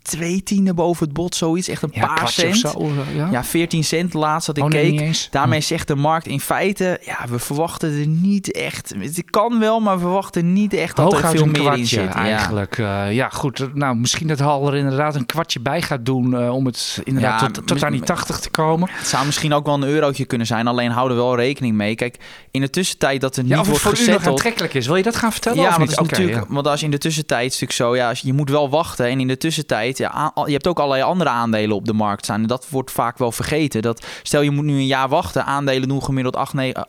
twee tienden boven het bod, zoiets. Echt een Ja, paar cent. zo. eh, Ja, Ja, 14 cent laatst dat ik Oh, nee, keek. Daarmee zegt de markt in feite, ja, we verwachten er niet echt. Het kan wel, maar we verwachten niet echt dat er veel meer in zit. Ja. eigenlijk. Ja. ja, goed. Nou, misschien dat Hal er inderdaad een kwartje bij gaat doen eh, om het inderdaad Ja, tot, tot aan die mis- 80 te komen. Het zou misschien ook wel een eurotje kunnen zijn, alleen hou er wel rekening mee. Kijk, in de tussentijd dat er Ja, niet of het wordt voor u nog gezetteld... aantrekkelijk is. Wil je dat gaan vertellen Ja, of niet? dat is Oké, natuurlijk, want als je in de tussentijd is het natuurlijk zo, ja, als je moet wel wachten. En in de tussentijd, ja, je hebt ook allerlei andere aandelen op de markt staan. En dat wordt vaak wel vergeten. Dat, stel je moet nu een jaar wachten, aandelen doen gemiddeld 8, 9,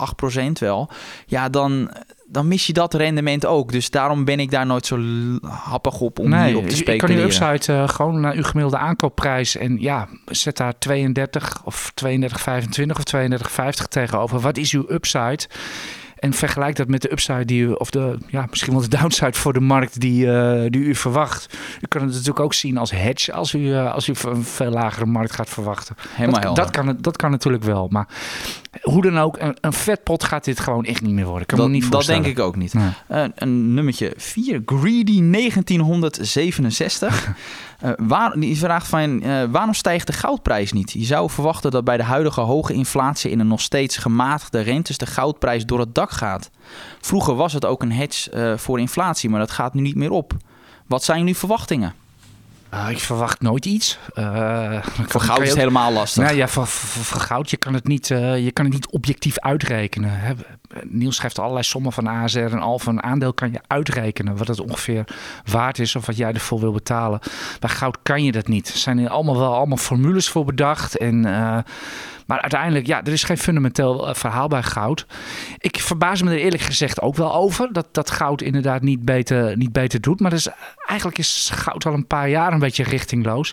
8% wel. Ja, dan, dan mis je dat rendement ook. Dus daarom ben ik daar nooit zo happig op om nee, hierop te ik kan die upside eh, gewoon naar uw gemiddelde aankoopprijs en ja, zet daar 32 of 32,25 of 32,50 tegenover. Wat is uw upside? En vergelijk dat met de upside die u, of de, ja, misschien wel de downside voor de markt die, eh, die u verwacht. U kan het natuurlijk ook zien als hedge als u, eh, als u een veel lagere markt gaat verwachten. Helemaal dat, dat, kan, het- dat kan natuurlijk wel. Maar hoe dan ook, een, een vetpot gaat dit gewoon echt niet meer worden. Ik kan me dat, niet dat denk ik ook niet. Nee. Eh, een nummertje 4, Greedy 1967. Eh, waar, die vraagt van, eh, waarom stijgt de goudprijs niet? Je zou verwachten dat bij de huidige hoge inflatie en een nog steeds gematigde rentes de goudprijs door het dak gaat. Vroeger was het ook een hedge eh, voor inflatie, maar dat gaat nu niet meer op. Wat zijn nu verwachtingen? Ah, ik verwacht nooit iets. Eh, Voor goud is het helemaal lastig. Nou ja, voor, voor, voor goud, je kan het niet, eh, je kan het niet objectief uitrekenen. Hè. Niels schrijft allerlei sommen van ASR en Alfa. Een aandeel kan je uitrekenen wat het ongeveer waard is of wat jij ervoor wil betalen. Bij goud kan je dat niet. Er zijn er allemaal wel allemaal formules voor bedacht. En, maar uiteindelijk, ja, er is geen fundamenteel eh, verhaal bij goud. Ik verbaas me er eerlijk gezegd ook wel over dat, dat goud inderdaad niet beter, niet beter doet. Maar dus, eigenlijk is goud al een paar jaar een beetje richtingloos.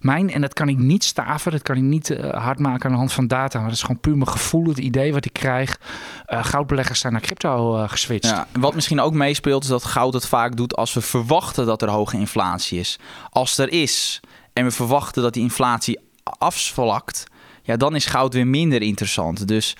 Mijn, en dat kan ik niet staven, dat kan ik niet eh, hard maken aan de hand van data. Maar dat is gewoon puur mijn gevoel, het idee wat ik krijg. Eh, goudbeleggers zijn naar crypto eh geswitcht. Ja, wat misschien ook meespeelt is dat goud het vaak doet als we verwachten dat er hoge inflatie is. Als er is en we verwachten dat die inflatie afvlakt, ja, dan is goud weer minder interessant. Dus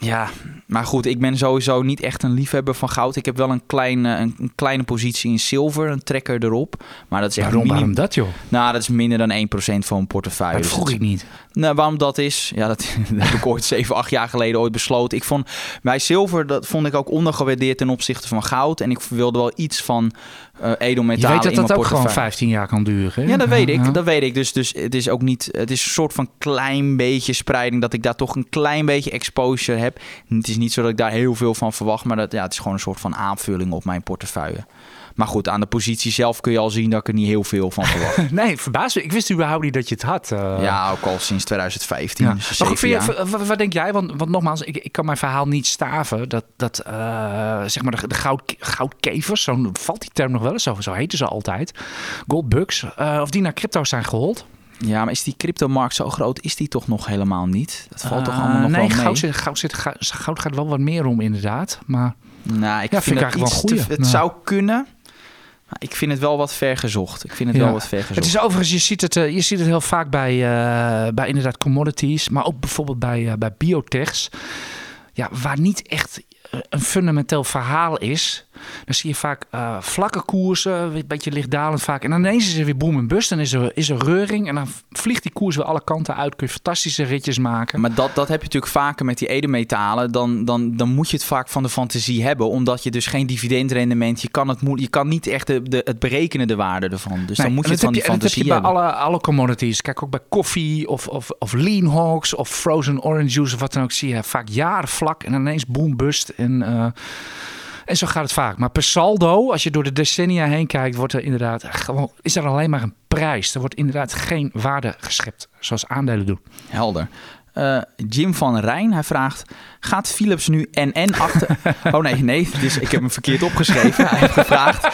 ja, maar goed, ik ben sowieso niet echt een liefhebber van goud. Ik heb wel een kleine, een, een kleine positie in zilver, een trekker erop. Maar dat is echt Waarom, minim- waarom dat joh? Nou, dat is minder dan 1% van mijn portefeuille. Dat vroeg ik niet. nou, waarom dat is, ja, dat, dat heb ik ooit 7, 8 jaar geleden ooit besloten. Ik vond bij zilver, dat vond ik ook ondergewaardeerd ten opzichte van goud. En ik wilde wel iets van eh Je edelmetalen weet dat dat ook gewoon portefeuille. 15 jaar kan duren. hè? Ja, dat weet ik. Ja. Dat weet ik. Dus, dus het is ook niet. Het is een soort van klein beetje spreiding. Dat ik daar toch een klein beetje exposure heb. Het is niet zo dat ik daar heel veel van verwacht. Maar dat, ja, het is gewoon een soort van aanvulling op mijn portefeuille. Maar goed, aan de positie zelf kun je al zien dat ik er niet heel veel van verwacht. Nee, verbaas me. Ik wist überhaupt niet dat je het had. eh. ja, ook al sinds 2015. Ja. Dus Maar goed, vind je, wat, wat denk jij? Want, want nogmaals, ik, ik kan mijn verhaal niet staven. Dat, dat eh, zeg maar de, de goud, goudkevers, zo valt die term nog wel eens, zo, zo heten ze altijd. Goldbugs, eh, of die naar crypto zijn gehold. Ja, maar is die cryptomarkt zo groot? Is die toch nog helemaal niet? Dat valt toch allemaal nog nee, wel mee? goud, zit, goud, zit, goud, goud gaat wel wat meer om inderdaad. Maar Nou, ik Ja, vind, vind ik het eigenlijk wel goeie. Het zou kunnen. Ik vind het wel wat ver gezocht. Ik vind het Ja. wel wat ver gezocht. Het is overigens, je ziet het, eh, je ziet het heel vaak bij, eh, bij inderdaad commodities, maar ook bijvoorbeeld bij, eh, bij biotechs. Ja, waar niet echt een fundamenteel verhaal is, dan zie je vaak eh, vlakke koersen, een beetje lichtdalend vaak. En dan ineens is er weer boom en bust, dan is er, is er reuring en dan vliegt die koers weer alle kanten uit. Kun je fantastische ritjes maken. Maar dat, dat heb je natuurlijk vaker met die edelmetalen. Dan, dan, dan moet je het vaak van de fantasie hebben. Omdat je dus geen dividendrendement... Je kan, het, je kan niet echt de, de, het berekenen de waarde ervan. Dus dan moet je het van die je- fantasie dat heb je bij hebben. alle, alle commodities. Kijk ook bij koffie of, of, of lean hogs of frozen orange juice of wat dan ook. Zie je vaak jaren vlak en ineens boom bust. En, eh, en zo gaat het vaak. Maar per saldo, als je door de decennia heen kijkt, wordt er inderdaad gewoon, is er alleen maar een prijs. Er wordt inderdaad geen waarde geschept, zoals aandelen doen. Helder. Eh, Jim van Rijn, hij vraagt... Gaat Philips nu NN achter... oh nee, nee. Dus ik heb hem verkeerd opgeschreven. Hij heeft gevraagd...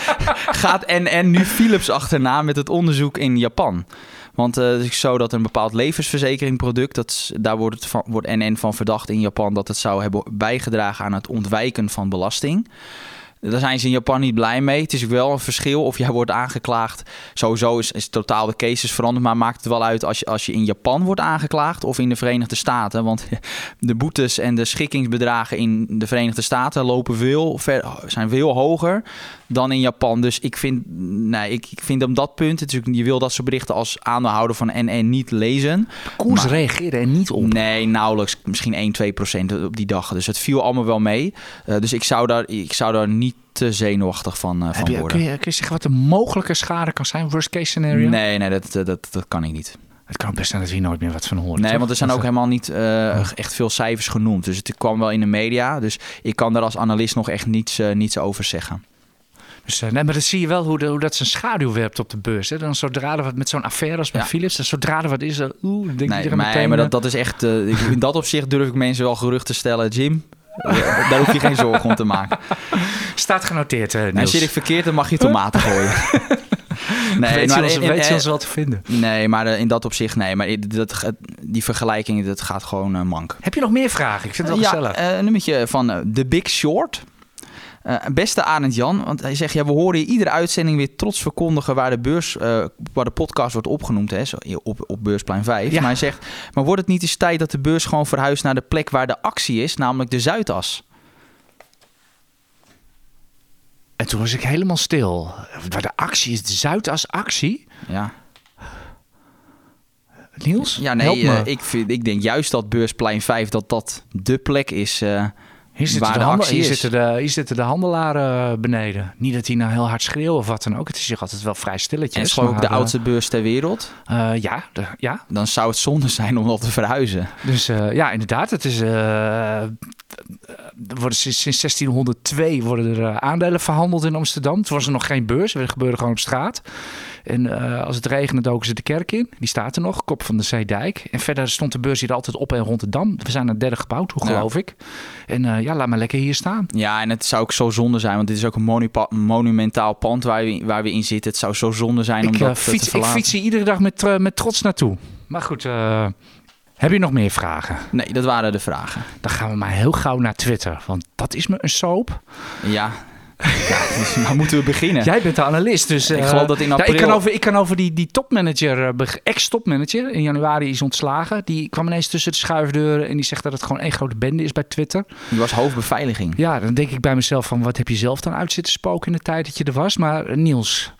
Gaat NN nu Philips achterna met het onderzoek in Japan? Want eh, het is zo dat een bepaald levensverzekeringproduct... Dat, daar wordt, het van, wordt NN van verdacht in Japan... dat het zou hebben bijgedragen aan het ontwijken van belasting. Daar zijn ze in Japan niet blij mee. Het is wel een verschil of jij wordt aangeklaagd. Sowieso is, is totaal de cases veranderd. Maar maakt het wel uit als je, als je in Japan wordt aangeklaagd of in de Verenigde Staten. Want de boetes en de schikkingsbedragen in de Verenigde Staten lopen veel, ver, zijn veel hoger dan in Japan. Dus ik vind, nee, ik, ik vind op dat punt, natuurlijk, je wil dat soort berichten als aandeelhouder van NN niet lezen. De koers Maar- reageerde er niet op. Nee, nauwelijks. Misschien 1, 2 procent op die dag. Dus het viel allemaal wel mee. Eh, dus ik zou, daar, ik zou daar niet te zenuwachtig van, Heb van je, worden. kun, je, kun je zeggen wat de mogelijke schade kan zijn? Worst case scenario? Nee, nee dat, dat, dat, kan ik niet. Het kan best zijn dat we hier nooit meer wat van horen. Nee, toch? want er zijn ook helemaal niet eh, echt veel cijfers genoemd. Dus het kwam wel in de media. Dus ik kan daar als analist nog echt niets, eh, niets over zeggen. Dus, nee, maar dan zie je wel hoe, de, hoe dat zijn schaduw werpt op de beurs. Hè? Dan zodra er wat met zo'n affaire als met Ja. Philips, dan zodra er wat is, uh, oeh, denk Nee, iedereen maar, meteen... maar eh, dat, dat is echt... ik- in dat opzicht durf ik mensen wel gerucht te stellen. Jim, daar hoef je geen zorgen om te maken. Staat genoteerd, uh, En Niels. zit ik verkeerd, dan mag je tomaten gooien. nee, weet maar je ons, in- weet je in- ons wel te vinden. Nee, maar eh, in dat opzicht nee. Maar dat, die vergelijking, dat gaat gewoon eh, mank. Heb je nog meer vragen? Ik vind het wel ja, gezellig. eh, een nummertje van eh, The Big Short. Eh, beste Arend Jan, want hij zegt, ja, we horen je iedere uitzending weer trots verkondigen waar de beurs, eh, waar de podcast wordt opgenoemd, hè, zo, op, op Beursplein 5. Ja. Maar hij zegt, maar wordt het niet eens tijd dat de beurs gewoon verhuist naar de plek waar de actie is, namelijk de Zuidas? En toen was ik helemaal stil. Waar de actie is, de Zuidas actie. Ja, Niels, ja help nee, me. eh, ik, vind, ik denk juist dat Beursplein 5, dat dat de plek is eh, Hier zitten, waar de de handel- hier, is. zitten de, hier zitten de handelaren beneden. Niet dat die nou heel hard schreeuwen of wat dan ook. Het is hier altijd wel vrij stilletjes. en het is gewoon ook de eh, oudste beurs ter wereld. eh, ja, de- ja, Dan zou het zonde zijn om dat te verhuizen. dus eh, ja, inderdaad. Het is, er worden sinds, sinds 1602 worden er aandelen verhandeld in Amsterdam. Toen was er nog geen beurs. Het gebeurde gewoon op straat. En eh, als het regende doken ze de kerk in. Die staat er nog, kop van de Zeedijk. En verder stond de beurs hier altijd op en rond de Dam. We zijn naar derde gebouwd, hoe Ja. geloof ik. En eh, ja, laat maar lekker hier staan. Ja, en het zou ook zo zonde zijn, want dit is ook een monumentaal pand waar we, waar we in zitten. Het zou zo zonde zijn om Ik, dat eh, te fiets, ik verlaten. fiets hier iedere dag met, met trots naartoe. Maar goed, heb je nog meer vragen? Nee, dat waren de vragen. Dan gaan we maar heel gauw naar Twitter. Want dat is me een soap. Ja, ja dus, maar moeten we beginnen? Jij bent de analist, dus... Ik eh, geloof dat in ja, ik, april- kan over, ik kan over die, die topmanager, eh, ex-topmanager, in januari is ontslagen. Die kwam ineens tussen de schuifdeuren en die zegt dat het gewoon één grote bende is bij Twitter. Die was hoofdbeveiliging. Ja, dan denk ik bij mezelf van, wat heb je zelf dan uit zitten spoken in de tijd dat je er was? Maar eh, Niels,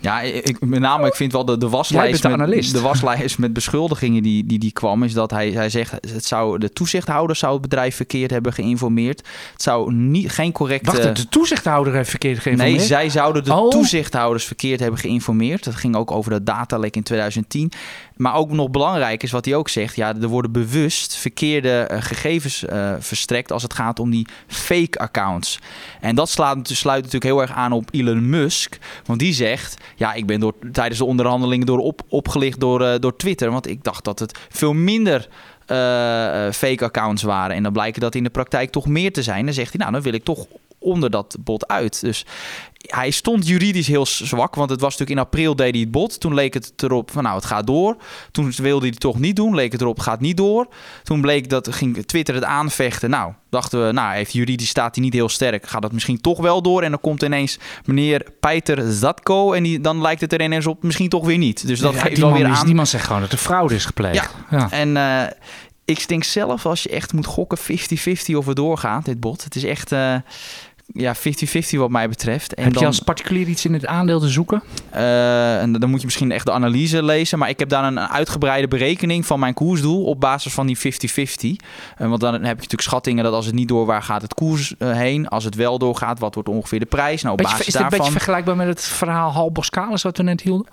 Ja, ik, met name, ik vind wel de, de waslijst, de met, de waslijst met beschuldigingen die, die, die kwam, is dat hij, hij zegt, het zou, de toezichthouder zou het bedrijf verkeerd hebben geïnformeerd. Het zou niet, geen correcte... wacht, de toezichthouder heeft verkeerd geïnformeerd. Nee, zij zouden de Oh. toezichthouders verkeerd hebben geïnformeerd. Dat ging ook over de datalek in 2010. Maar ook nog belangrijk is wat hij ook zegt. Ja, er worden bewust verkeerde eh, gegevens eh, verstrekt als het gaat om die fake accounts. En dat slaat, sluit natuurlijk heel erg aan op Elon Musk. Want die zegt, ja, ik ben door, tijdens de onderhandelingen door op, opgelicht door, eh, door Twitter. Want ik dacht dat het veel minder eh, eh, fake accounts waren. En dan blijken dat in de praktijk toch meer te zijn. Dan zegt hij, nou, dan wil ik toch onder dat bod uit. Dus hij stond juridisch heel zwak, want het was natuurlijk in april deed hij het bod. Toen leek het erop van nou, het gaat door. Toen wilde hij het toch niet doen, leek het erop, gaat niet door. Toen bleek dat, ging Twitter het aanvechten. Nou, dachten we, nou, heeft juridisch staat hij niet heel sterk. Gaat dat misschien toch wel door? En dan komt ineens meneer Peter Zatko en die, dan lijkt het er ineens op, misschien toch weer niet. Dus dat Ja, geeft wel weer is, aan. die man zegt gewoon dat er fraude is gepleegd. Ja. En eh, ik denk zelf, als je echt moet gokken, 50-50 of het doorgaat, dit bod. Het is echt eh, ja, 50-50 wat mij betreft. En Heb dan, je als particulier iets in het aandeel te zoeken? eh, en dan moet je misschien echt de analyse lezen. Maar ik heb daar een uitgebreide berekening van mijn koersdoel op basis van die 50-50. Eh, want dan heb je natuurlijk schattingen dat als het niet door, waar gaat het koers eh, heen? Als het wel doorgaat, wat wordt ongeveer de prijs? Nou, op Beetje, basis is dit een beetje daarvan... vergelijkbaar met het verhaal Hal Boskalis wat we net hielden?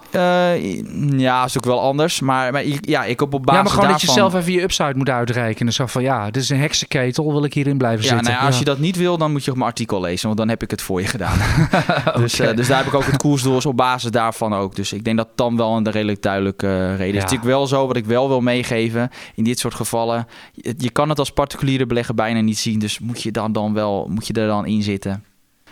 Ja, is ook wel anders. Maar, ja, ik heb op basis ja, maar gewoon dat daarvan... je zelf even je upside moet uitrekenen. Zo van, ja, dit is een heksenketel, wil ik hierin blijven Ja, zitten. nou ja, als je dat niet wil, dan moet je ook mijn artikel lezen. Want dan heb ik het voor je gedaan. dus, eh, dus daar heb ik ook het koersdoel op basis daarvan ook. Dus ik denk dat dan wel een redelijk duidelijke eh, reden is. Het is Ja. natuurlijk wel zo, wat ik wel wil meegeven in dit soort gevallen. Je, je kan het als particuliere belegger bijna niet zien. Dus moet je, dan, dan wel, moet je er dan in zitten.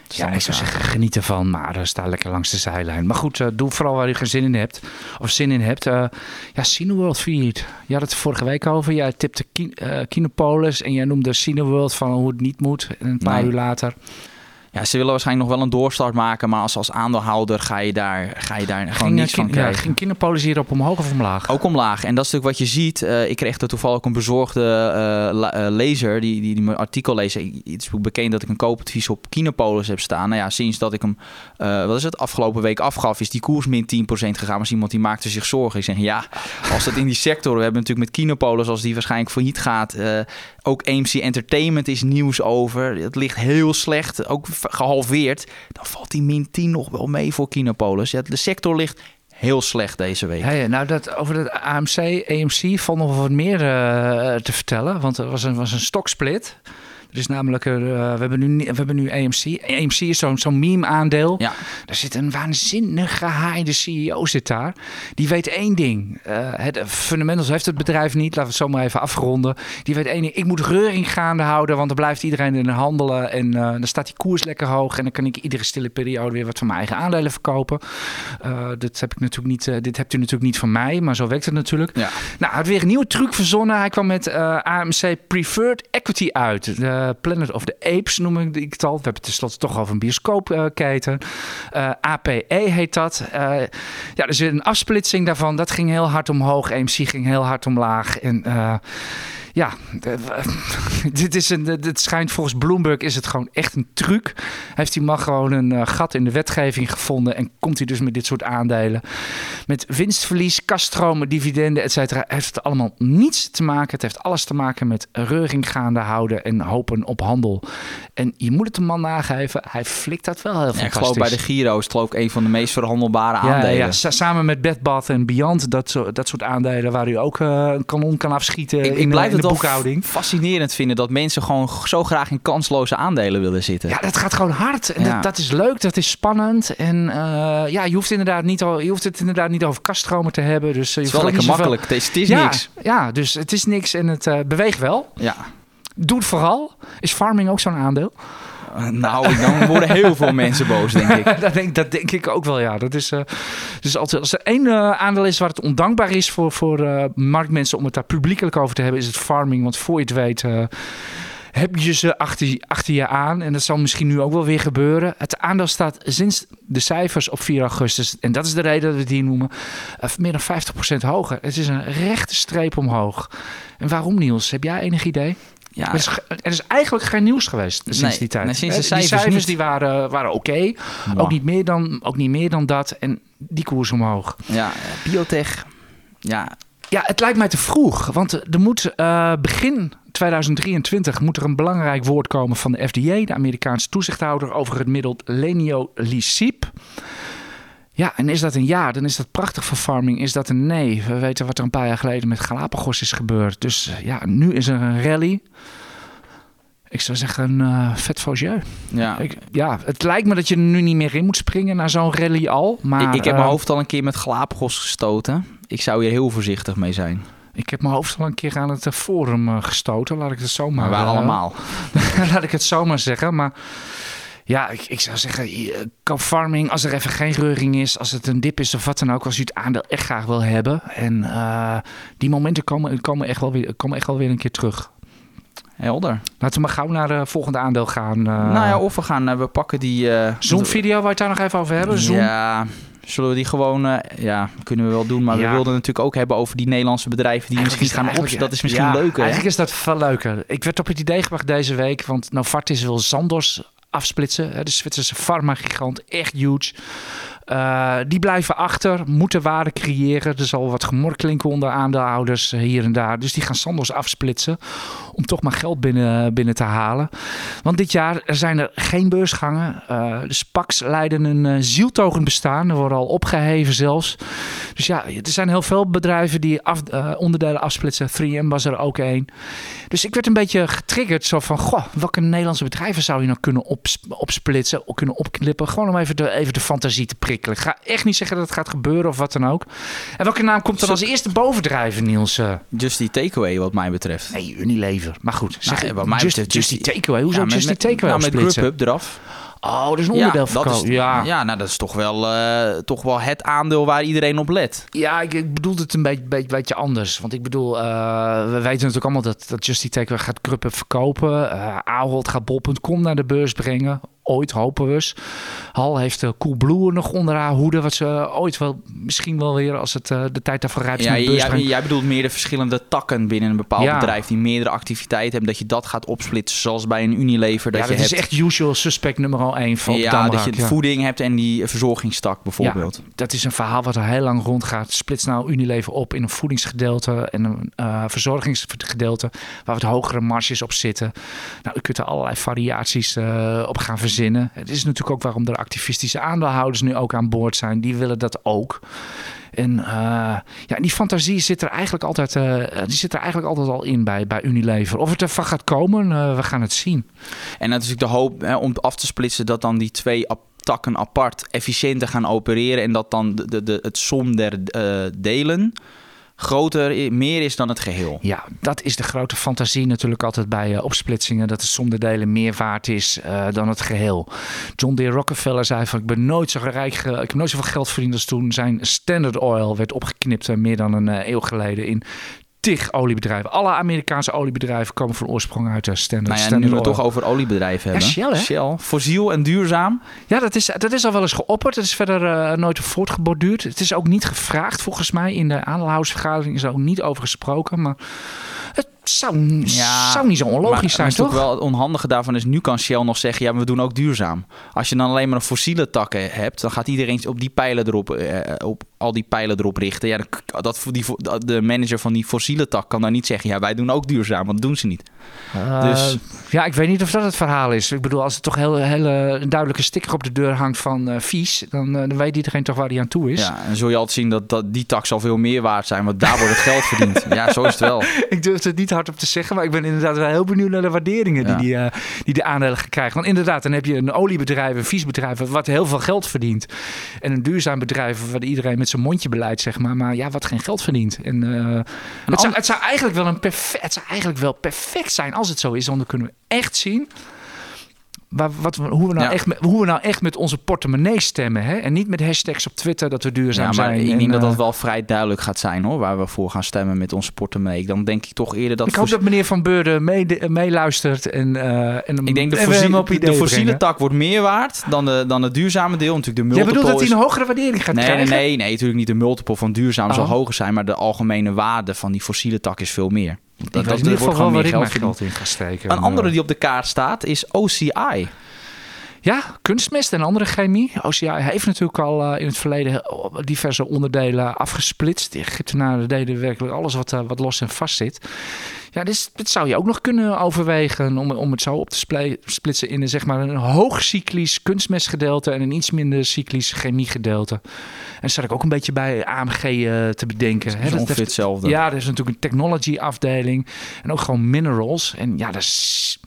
Ja, ik zou zeggen, geniet ervan, maar uh, sta lekker langs de zijlijn. Maar goed, eh, doe vooral waar je geen zin in hebt. Of zin in hebt. Eh ja, Cineworld viert. Je had het vorige week over. Jij tipte Ki- Kinopolis en jij noemde Cineworld van hoe het niet moet. En een paar Nee. uur later. Ja, ze willen waarschijnlijk nog wel een doorstart maken, maar als, als aandeelhouder ga je daar, ga je daar gewoon Ging, niets eh, van kin- ja, krijgen. ging Kinderpolis hierop omhoog of omlaag? Ook omlaag. En dat is natuurlijk wat je ziet. Eh, ik kreeg er toevallig ook een bezorgde eh, eh, lezer die, die, die mijn artikel leest. Het is bekend dat ik een koopadvies op Kinopolis heb staan. Nou ja, sinds dat ik hem, eh, wat is het, afgelopen week afgaf, is die koers min 10% gegaan. Maar iemand die maakte zich zorgen. Ik zeg, ja, als dat in die sector, we hebben natuurlijk met Kinopolis, als die waarschijnlijk failliet gaat. Ook AMC Entertainment is nieuws over. Het ligt heel slecht, ook gehalveerd. Dan valt die min 10 nog wel mee voor Kinopolis. Ja, de sector ligt heel slecht deze week. Hey, nou, dat, over het AMC, AMC valt nog wat meer eh, te vertellen. Want er was een, was een stoksplit. Er is namelijk, eh, we, hebben nu, we hebben nu AMC. AMC is zo'n zo'n meme-aandeel. Ja. Daar zit een waanzinnig gehaaide CEO zit daar. Die weet één ding. Eh, het fundamentals heeft het bedrijf niet. Laten we het zo maar even afronden. Die weet één ding. Ik moet reuring gaande houden. Want dan blijft iedereen in handelen. En eh, dan staat die koers lekker hoog. En dan kan ik iedere stille periode weer wat van mijn eigen aandelen verkopen. Dit, heb ik natuurlijk niet, dit hebt u natuurlijk niet van mij. Maar zo werkt het natuurlijk. Ja. Nou, hij had weer een nieuwe truc verzonnen. Hij kwam met AMC Preferred Equity uit. De Planet of the Apes noem ik het al. We hebben tenslotte toch over een bioscoopketen. Eh APE heet dat. Eh, ja, er is een afsplitsing daarvan. Dat ging heel hard omhoog. AMC ging heel hard omlaag. En eh, ja, eh, dit is een, dit schijnt volgens Bloomberg is het gewoon echt een truc. Heeft die man gewoon een eh, gat in de wetgeving gevonden en komt hij dus met dit soort aandelen. Met winstverlies, kaststromen, dividenden, et cetera. Heeft het allemaal niets te maken. Het heeft alles te maken met reuring gaande houden en hopen op handel. En je moet het de man nageven, hij flikt dat wel heel Ja, ik geloof bij de Giro is het geloof ik een van de meest verhandelbare aandelen. Ja, ja, sa- samen met Bed Bath en Beyond, dat, soort- dat soort aandelen waar u ook eh, een kanon kan afschieten Ik, ik blijf in het boekhouding. fascinerend vinden dat mensen gewoon zo graag in kansloze aandelen willen zitten. Ja, dat gaat gewoon hard. En Ja. dat, dat is leuk, dat is spannend. En eh, ja, je hoeft, inderdaad niet, al- je hoeft het inderdaad niet over kaststromen te hebben. Dus, eh, het je is wel lekker makkelijk. Het is, het is ja, niks. Ja, dus het is niks en het eh, beweegt wel. Ja. Doe het vooral. Is farming ook zo'n aandeel? Nou, dan worden heel veel mensen boos, denk ik. dat, denk, dat denk ik ook wel, ja. Dat is, dus als, als er één eh, aandeel is waar het ondankbaar is voor, voor eh, marktmensen om het daar publiekelijk over te hebben, is het farming. Want voor je het weet heb je ze achter, achter je aan. En dat zal misschien nu ook wel weer gebeuren. Het aandeel staat sinds de cijfers op 4 augustus, en dat is de reden dat we het hier noemen, meer dan 50% hoger. Het is een rechte streep omhoog. En waarom, Niels? Heb jij enig idee? Ja, Er is, er is eigenlijk geen nieuws geweest sinds Nee, die tijd. nee, sinds de cijfers die cijfers die waren, waren oké. Ook, niet meer dan, ook niet meer dan dat. En die koers omhoog. ja, biotech. Ja, Ja, het lijkt mij te vroeg. Want er moet eh, begin 2023 moet er een belangrijk woord komen van de FDA, de Amerikaanse toezichthouder, over het middel leniolisib. Ja, en is dat een ja, dan is dat prachtig voor farming. Is dat een nee? We weten wat er een paar jaar geleden met Galapagos is gebeurd. Dus eh, ja, nu is er een rally. Ik zou zeggen, eh vet faux jeu. ja. Ik, ja, het lijkt me dat je er nu niet meer in moet springen naar zo'n rally al. Maar, ik, ik heb eh, mijn hoofd al een keer met Galapagos gestoten. Ik zou hier heel voorzichtig mee zijn. ik heb mijn hoofd al een keer aan het eh, forum eh, gestoten. Laat ik het zo maar... Eh, allemaal. laat ik het zo maar zeggen. Maar ja, ik, ik zou zeggen, eh, farming als er even geen reuring is. Als het een dip is of wat dan ook. Als u het aandeel echt graag wil hebben. En eh, die momenten komen, komen, echt wel weer, komen echt wel weer een keer terug. Helder. Laten we maar gauw naar het volgende aandeel gaan. eh nou ja, of we gaan, eh, we pakken die... eh, Zoom-video, waar het daar nog even over hebben? Zoom? Ja, zullen we die gewoon... eh, ja, kunnen we wel doen. Maar Ja. we wilden natuurlijk ook hebben over die Nederlandse bedrijven die Eigenlijk misschien is gaan het op. eigenlijk- Dat is misschien ja, leuker. hè? Eigenlijk is dat veel leuker. Ik werd op het idee gebracht deze week, want Novartis wil Sandoz afsplitsen. De Zwitserse farmagigant, echt huge. Eh, die blijven achter, moeten waarde creëren. Er zal wat gemor klinken onder aandeelhouders eh, hier en daar. Dus die gaan Sandoz afsplitsen om toch maar geld binnen, binnen te halen. Want dit jaar zijn er geen beursgangen. De SPACs leiden een eh, zieltogend bestaan. Er worden al opgeheven zelfs. Dus ja, er zijn heel veel bedrijven die af, eh, onderdelen afsplitsen. 3M was er ook één. Dus ik werd een beetje getriggerd. Zo van, goh, welke Nederlandse bedrijven zou je nou kunnen ops- opsplitsen? Of kunnen opknippen? Gewoon om even de, even de fantasie te prikkelen. Ik ga echt niet zeggen dat het gaat gebeuren of wat dan ook. En welke naam komt er als eerste bovendrijven, Niels? Just die takeaway wat mij betreft. nee, Unilever. Maar goed, zeg, ja, wat mij just, betreft just Just die takeaway. Hoezo Ja, just die met- takeaway nou, met? Grubhub eraf. Oh, dat is een onderdeel van dat is, kolen. Ja, ja, nou dat is toch wel, eh, toch wel het aandeel waar iedereen op let. Ja, ik, ik bedoel het een beetje, beetje, beetje anders. Want ik bedoel, eh, we weten natuurlijk allemaal dat, dat Justy Takeaway gaat Kruppen verkopen. Eh Ahold gaat bol.com naar de beurs brengen. Ooit, hopen we eens. Hal heeft uh, Coolblue nog onder haar hoede. Wat ze ooit wel, misschien wel weer, als het eh, de tijd daarvoor rijpt, Ja, de jij, bedoelt meer de verschillende takken binnen een bepaald Ja. bedrijf die meerdere activiteiten hebben, dat je dat gaat opsplitsen, zoals bij een Unilever. Dat ja, je dat is hebt, echt usual suspect nummer 1 van ja, Damrak, dat je ja. voeding hebt en die verzorgingstak bijvoorbeeld. Ja, dat is een verhaal wat er heel lang rondgaat. Splits nou Unilever op in een voedingsgedeelte en een eh, verzorgingsgedeelte waar wat hogere marges op zitten. Nou, u kunt er allerlei variaties eh, op gaan verzinnen. Het is natuurlijk ook waarom er activistische aandeelhouders nu ook aan boord zijn. Die willen dat ook. En eh, ja, die fantasie zit er eigenlijk altijd, eh, die zit er eigenlijk altijd al in bij, bij Unilever. Of het ervan gaat komen, eh, we gaan het zien. En natuurlijk de hoop hè, om af te splitsen dat dan die twee takken apart efficiënter gaan opereren en dat dan de, de, het som der delen groter, meer is dan het geheel. Ja, dat is de grote fantasie natuurlijk altijd bij eh, opsplitsingen. Dat de som delen meer waard is eh, dan het geheel. John D. Rockefeller zei van ik nooit zo rijk, ik heb nooit zoveel geld verdiend als toen zijn Standard Oil werd opgeknipt eh, meer dan een eeuw geleden in tig oliebedrijven. Alle Amerikaanse oliebedrijven komen van oorsprong uit de Standard, Nou ja, nu Standard we het toch over oliebedrijven Ja, hebben. Shell, hè? fossiel en duurzaam. Ja, dat is, dat is al wel eens geopperd. Dat is verder eh, nooit voortgeborduurd. Het is ook niet gevraagd volgens mij. In de aandeelhoudersvergadering is er ook niet over gesproken. Maar het zou, Ja, zou niet zo onlogisch zijn, toch? toch wel het onhandige daarvan is, nu kan Shell nog zeggen, ja, maar we doen ook duurzaam. Als je dan alleen maar een fossiele takken hebt, dan gaat iedereen op die pijlen erop, eh, op al die pijlen erop richten. Ja, dat, voor die, de manager van die fossiele tak kan dan niet zeggen, ja, wij doen ook duurzaam, want dat doen ze niet. Eh, Dus- Ja, ik weet niet of dat het verhaal is. Ik bedoel, als er toch heel hele een duidelijke sticker op de deur hangt van eh, vies, dan, eh, dan weet iedereen toch waar hij aan toe is. Ja, en zul je altijd zien dat, dat die tak zal veel meer waard zijn, want daar wordt het geld verdiend. Ja, zo is het wel. Ik durf het niet hardop te zeggen, maar ik ben inderdaad wel heel benieuwd naar de waarderingen Ja. die, die, eh, die de aandelen krijgen. Want inderdaad, dan heb je een oliebedrijf, een vies bedrijf, wat heel veel geld verdient. En een duurzaam bedrijf waar iedereen met zijn mondje beleidt, zeg maar, maar ja, wat geen geld verdient. En, eh, het, zou, het, zou eigenlijk wel een perfect, het zou eigenlijk wel perfect zijn als het zo is, want dan kunnen we echt zien. Waar, wat, hoe, we nou Ja. echt met, hoe we nou echt met onze portemonnee stemmen. Hè? En niet met hashtags op Twitter dat we duurzaam Ja, maar zijn. ik En, denk dat eh, dat wel vrij duidelijk gaat zijn hoor, waar we voor gaan stemmen met onze portemonnee. Dan denk ik toch eerder dat... Ik hoop dat meneer Van Beurden mee- meeluistert en, eh en Ik denk de, fossiele, op de fossiele tak wordt meer waard dan, de, dan het duurzame deel. Natuurlijk de multiple bedoelt dat hij een hogere waardering gaat Nee, nee, krijgen? nee, nee, natuurlijk niet. De multiple van duurzaam zal Oh. hoger zijn, maar de algemene waarde van die fossiele tak is veel meer. Dat, Ik dat, wordt gewoon meer ik geld geld in ga steken. Een andere die op de kaart staat is OCI. Ja, kunstmest en andere chemie. OCI heeft natuurlijk al eh, in het verleden diverse onderdelen afgesplitst. De Egyptenaren deden werkelijk alles wat, eh, wat los en vast zit. Ja, dus, dit zou je ook nog kunnen overwegen om, om het zo op te splitsen in een, zeg maar, een hoogcyclisch kunstmestgedeelte en een iets minder cyclisch chemiegedeelte. En zat ik ook een beetje bij AMG eh, te bedenken. Dat Dat heeft- hetzelfde. Ja, er is natuurlijk een technology afdeling en ook gewoon minerals. En ja, dat is,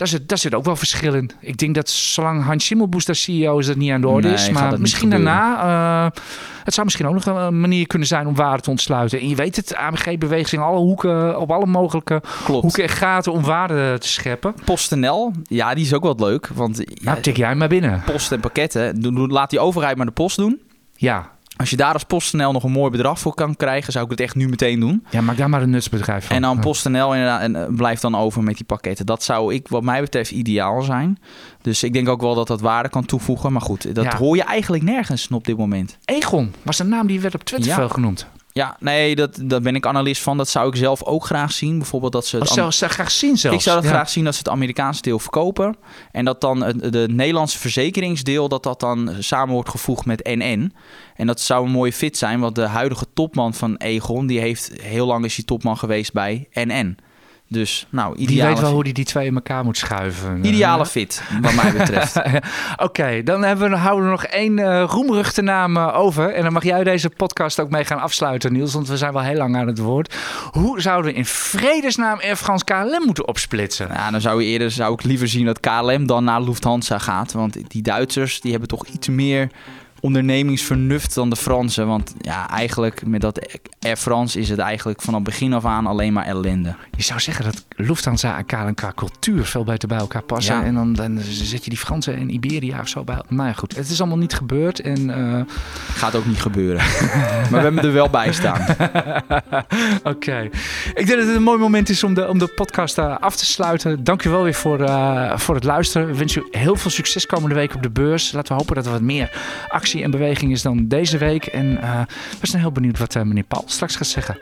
daar, zit, daar zit ook wel verschil in. Ik denk dat zolang Hans Schimmelboes daar CEO is, dat niet aan de orde Nee, is. Maar misschien daarna, eh, het zou misschien ook nog een manier kunnen zijn om waarde te ontsluiten. En je weet het, AMG beweegt zich in alle hoeken, op alle mogelijke Klopt. hoeken en gaten om waarde te scheppen. PostNL, ja, die is ook wat leuk. Want ja, Nou, tik jij maar binnen. post en pakketten, laat die overheid maar de post doen. Ja, Als je daar als PostNL nog een mooi bedrag voor kan krijgen, zou ik het echt nu meteen doen. ja maak daar maar een nutsbedrijf van. En dan. PostNL inderdaad, en eh, blijft dan over met die pakketten. Dat zou ik, wat mij betreft, ideaal zijn. Dus ik denk ook wel dat dat waarde kan toevoegen. Maar goed, dat Ja. hoor je eigenlijk nergens op dit moment. Egon was een naam die werd op Twitter Ja. veel genoemd. Ja, nee, dat, daar ben ik analist van. Dat zou ik zelf ook graag zien. Bijvoorbeeld dat ze het zelfs zou graag zien zelfs. Ik zou dat Ja. graag zien dat ze het Amerikaanse deel verkopen. En dat dan het de Nederlandse verzekeringsdeel, dat dat dan samen wordt gevoegd met NN. En dat zou een mooie fit zijn, want de huidige topman van Egon, die heeft heel lang is hij topman geweest bij NN. Dus, nou, Die ideale, weet wel hoe die die twee in elkaar moet schuiven. ideale Eh, fit, wat mij betreft. Oké, dan hebben we, houden we nog één eh roemruchte naam eh, over. En dan mag jij deze podcast ook mee gaan afsluiten, Niels. Want we zijn wel heel lang aan het woord. Hoe zouden we in vredesnaam Air France KLM moeten opsplitsen? Ja, dan zou, je eerder, zou ik liever zien dat KLM dan naar Lufthansa gaat. Want die Duitsers die hebben toch iets meer ondernemingsvernuft dan de Fransen. Want ja, eigenlijk met dat Air France is het eigenlijk vanaf begin af aan alleen maar ellende. Je zou zeggen dat Lufthansa en KLM cultuur veel beter bij elkaar passen. Ja. En dan, dan zet je die Fransen en Iberia of zo bij. Nou ja, goed. Het is allemaal niet gebeurd. En eh, Gaat ook niet gebeuren. maar we hebben er wel bij staan. Oké. Ik denk dat het een mooi moment is om de, om de podcast eh, af te sluiten. Dank u wel weer voor, eh, voor het luisteren. We wensen u heel veel succes komende week op de beurs. Laten we hopen dat er wat meer actie en beweging is dan deze week. En eh, we zijn heel benieuwd wat eh, meneer Paul straks gaat zeggen.